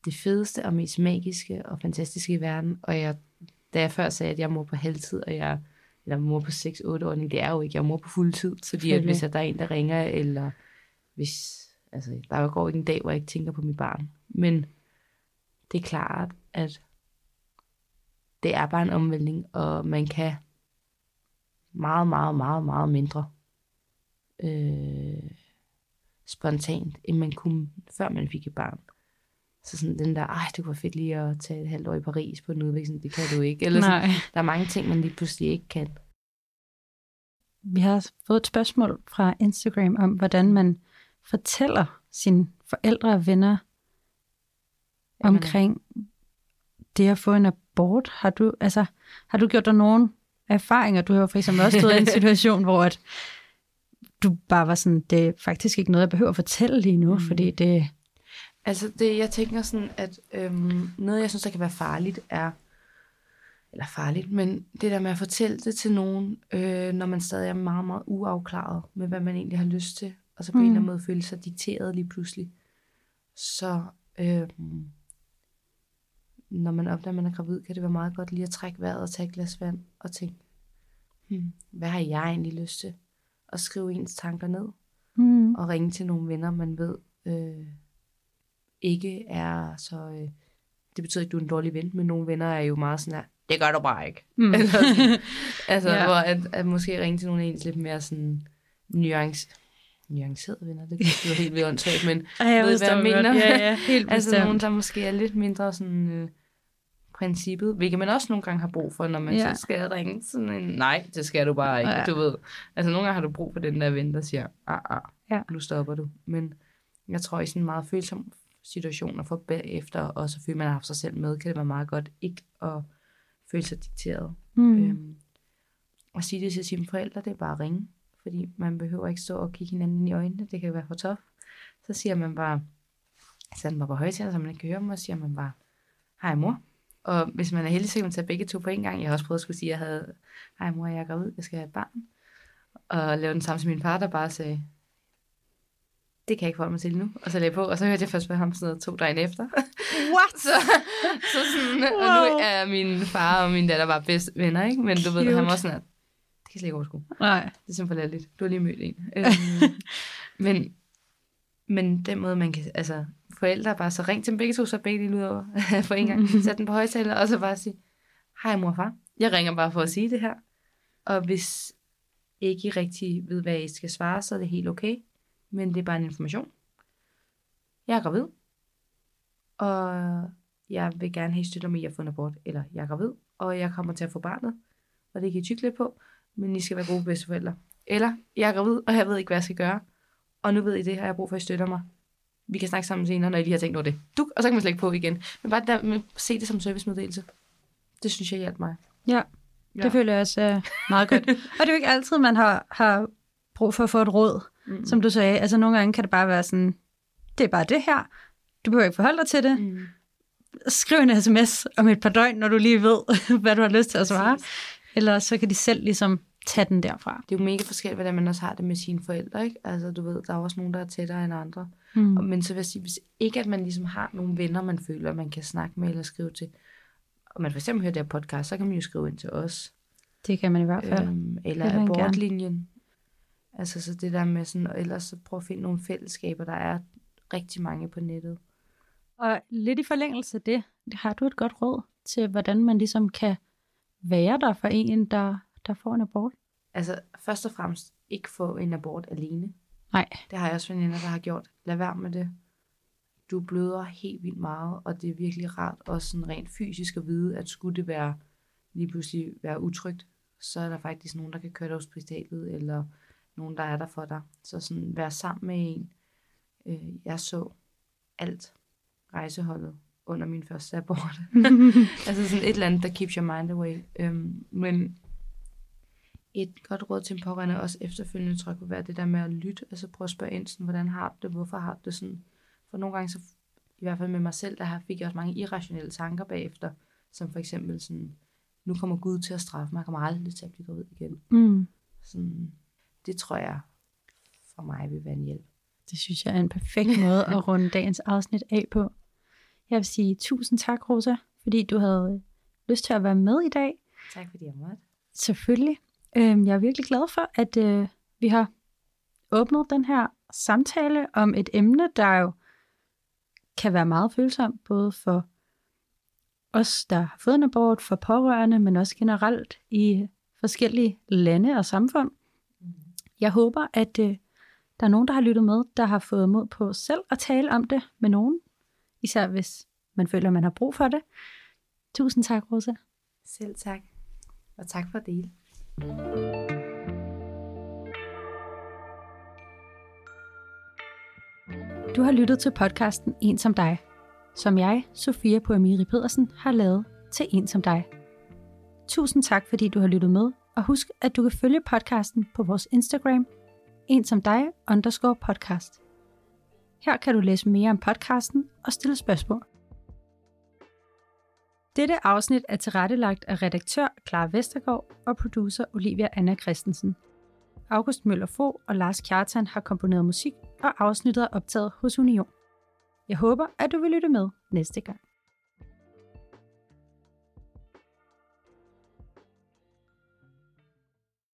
det fedeste og mest magiske og fantastiske i verden. Og jeg, da jeg før sagde, at jeg er mor på halvtid, og jeg eller mor på 6-8 ordning, det er jo ikke, jeg er mor på fuld tid. Fordi at hvis der er en, der ringer, eller hvis... Altså, der går ikke en dag, hvor jeg ikke tænker på mit barn. Men det er klart, at det er bare en omvæltning, og man kan meget, meget, meget, meget mindre øh, spontant, end man kunne, før man fik et barn. Så sådan den der, ej, det kunne være fedt lige at tage et halvt år i Paris på en udveksling, det kan du ikke. Eller sådan, Nej. der er mange ting, man lige pludselig ikke kan. Vi har fået et spørgsmål fra Instagram om, hvordan man fortæller sine forældre og venner Jamen, omkring det at få en abort. Har du, altså, har du gjort dig nogle erfaringer? Du har jo for eksempel også stået i en situation, hvor at du bare var sådan, det er faktisk ikke noget, jeg behøver at fortælle lige nu, mm. fordi det... Altså, det, jeg tænker sådan, at øhm, noget, jeg synes, der kan være farligt, er, eller farligt, men det der med at fortælle det til nogen, øh, når man stadig er meget, meget uafklaret med, hvad man egentlig har lyst til, og så på mm. en eller anden måde føle sig dikteret lige pludselig. Så øhm, når man opdager, at man er gravid, kan det være meget godt lige at trække vejret og tage et glas vand og tænke, hmm, hvad har jeg egentlig lyst til? Og skrive ens tanker ned Mm. og ringe til nogle venner, man ved øh, ikke er så... Øh, det betyder ikke, at du er en dårlig ven, men nogle venner er jo meget sådan her, det gør du bare ikke. Mm. Sådan, altså, Ja. hvor at, at måske ringe til nogle af ens lidt mere sådan nuance, nuancerede venner, det lyder helt vildt åndssvagt, men Ej, jeg ved, hvad jeg godt. mener. Ja, ja, helt altså bestemt. nogen, der måske er lidt mindre sådan øh, princippet, hvilket man også nogle gange har brug for, når man Ja. så skal ringe sådan en, nej, det skal du bare ikke, ja. du ved. Altså nogle gange har du brug for den der ven, der siger, ah, ah, Ja. nu stopper du. Men jeg tror, i sådan en meget følsom situation, og for bagefter, og så føler man har haft sig selv med, kan det være meget godt ikke at føle sig dikteret. Mm. Øhm, og sige det til sine forældre, det er bare at ringe. Fordi man behøver ikke stå og kigge hinanden i øjnene. Det kan være for tof. Så siger man bare, sætter bare på højtaler, så man ikke kan høre dem, og siger man bare, hej mor. Og hvis man er heldig, så kan man tage begge to på en gang. Jeg har også prøvet at skulle sige, at jeg havde, hej mor, jeg er gravid, jeg skal have et barn. Og lave den samme som min far, der bare sagde, det kan jeg ikke forholde mig til nu. Og så lagde jeg på, og så hørte jeg først med ham sådan noget to døgn efter. What? Så, så sådan, wow. og nu er min far og min datter bare bedste venner, ikke? Men du ved, Cute. han var sådan, at det kan jeg slet ikke overskue. Nej. Det er simpelthen lidt. Du har lige mødt en. Øhm, men, men den måde, man kan, altså, forældre bare så ring til dem begge to, så begge lige ud over for en gang. Sæt den på højtaler, og så bare sige, hej mor og far, jeg ringer bare for at sige det her. Og hvis ikke I rigtig ved, hvad I skal svare, så er det helt okay. Men det er bare en information. Jeg er gravid. Og jeg vil gerne have, støtter i at få en abort. Eller jeg er gravid, og jeg kommer til at få barnet. Og det kan I tykke lidt på men I skal være gode bedsteforældre. Eller, jeg er gravid, og jeg ved ikke, hvad jeg skal gøre. Og nu ved I det, og jeg har brug for, at I støtter mig. Vi kan snakke sammen senere, når I lige har tænkt over det. Du, og så kan man slække på igen. Men bare der, med, se det som servicemeddelelse. Det synes jeg hjalp mig. Ja, Ja. det føler jeg også er meget godt. og det er jo ikke altid, man har, har brug for at få et råd, Mm. som du sagde. Altså nogle gange kan det bare være sådan, det er bare det her. Du behøver ikke forholde dig til det. Mm. Skriv en sms om et par døgn, når du lige ved, hvad du har lyst til at svare. Eller så kan de selv ligesom tage den derfra. Det er jo mega forskelligt, hvordan man også har det med sine forældre, ikke? Altså, du ved, der er også nogen, der er tættere end andre. Mm. Og, men så vil jeg sige, hvis ikke at man ligesom har nogle venner, man føler, man kan snakke med eller skrive til, og man for eksempel hører det her podcast, så kan man jo skrive ind til os. Det kan man i hvert fald. Øhm, eller abortlinjen. Altså så det der med sådan, og ellers så prøv at finde nogle fællesskaber, der er rigtig mange på nettet. Og lidt i forlængelse af det, har du et godt råd til, hvordan man ligesom kan være der for en, der, der får en abort? Altså først og fremmest ikke få en abort alene. Nej. Det har jeg også veninder, der har gjort. Lad være med det. Du bløder helt vildt meget, og det er virkelig rart også sådan rent fysisk at vide, at skulle det være lige pludselig være utrygt, så er der faktisk nogen, der kan køre dig hospitalet, eller nogen, der er der for dig. Så sådan være sammen med en. Øh, jeg så alt rejseholdet under min første abort. altså sådan et eller andet, der keeps your mind away. Øhm, men et godt råd til en pårørende også efterfølgende, tror jeg, kunne være det der med at lytte. Altså prøve at spørge ind, sådan, hvordan har du det, hvorfor har du det sådan. For nogle gange, så i hvert fald med mig selv, der har- fik jeg også mange irrationelle tanker bagefter, som for eksempel sådan, nu kommer Gud til at straffe mig, jeg kommer aldrig til at blive gravid igen. mm. Sådan, det tror jeg for mig vil være en hjælp. Det synes jeg er en perfekt måde at runde dagens afsnit af på. Jeg vil sige tusind tak, Rosa, fordi du havde lyst til at være med i dag. Tak fordi jeg måtte. Selvfølgelig. Øhm, Jeg er virkelig glad for, at øh, vi har åbnet den her samtale om et emne, der jo kan være meget følsomt, både for os, der har fået en abort, for pårørende, men også generelt i forskellige lande og samfund. Jeg håber, at øh, der er nogen, der har lyttet med, der har fået mod på selv at tale om det med nogen, især hvis man føler, man har brug for det. Tusind tak, Rosa. Selv tak. Og tak for at dele. Du har lyttet til podcasten En som dig, som jeg, Sofia Poamiri Pedersen, har lavet til En som dig. Tusind tak, fordi du har lyttet med, og husk, at du kan følge podcasten på vores Instagram, en som dig underscore podcast. Her kan du læse mere om podcasten og stille spørgsmål. Dette afsnit er tilrettelagt af redaktør Clara Vestergaard og producer Olivia Anna Christensen. August Møller Fo og Lars Kjartan har komponeret musik, og afsnittet er optaget hos Union. Jeg håber, at du vil lytte med næste gang.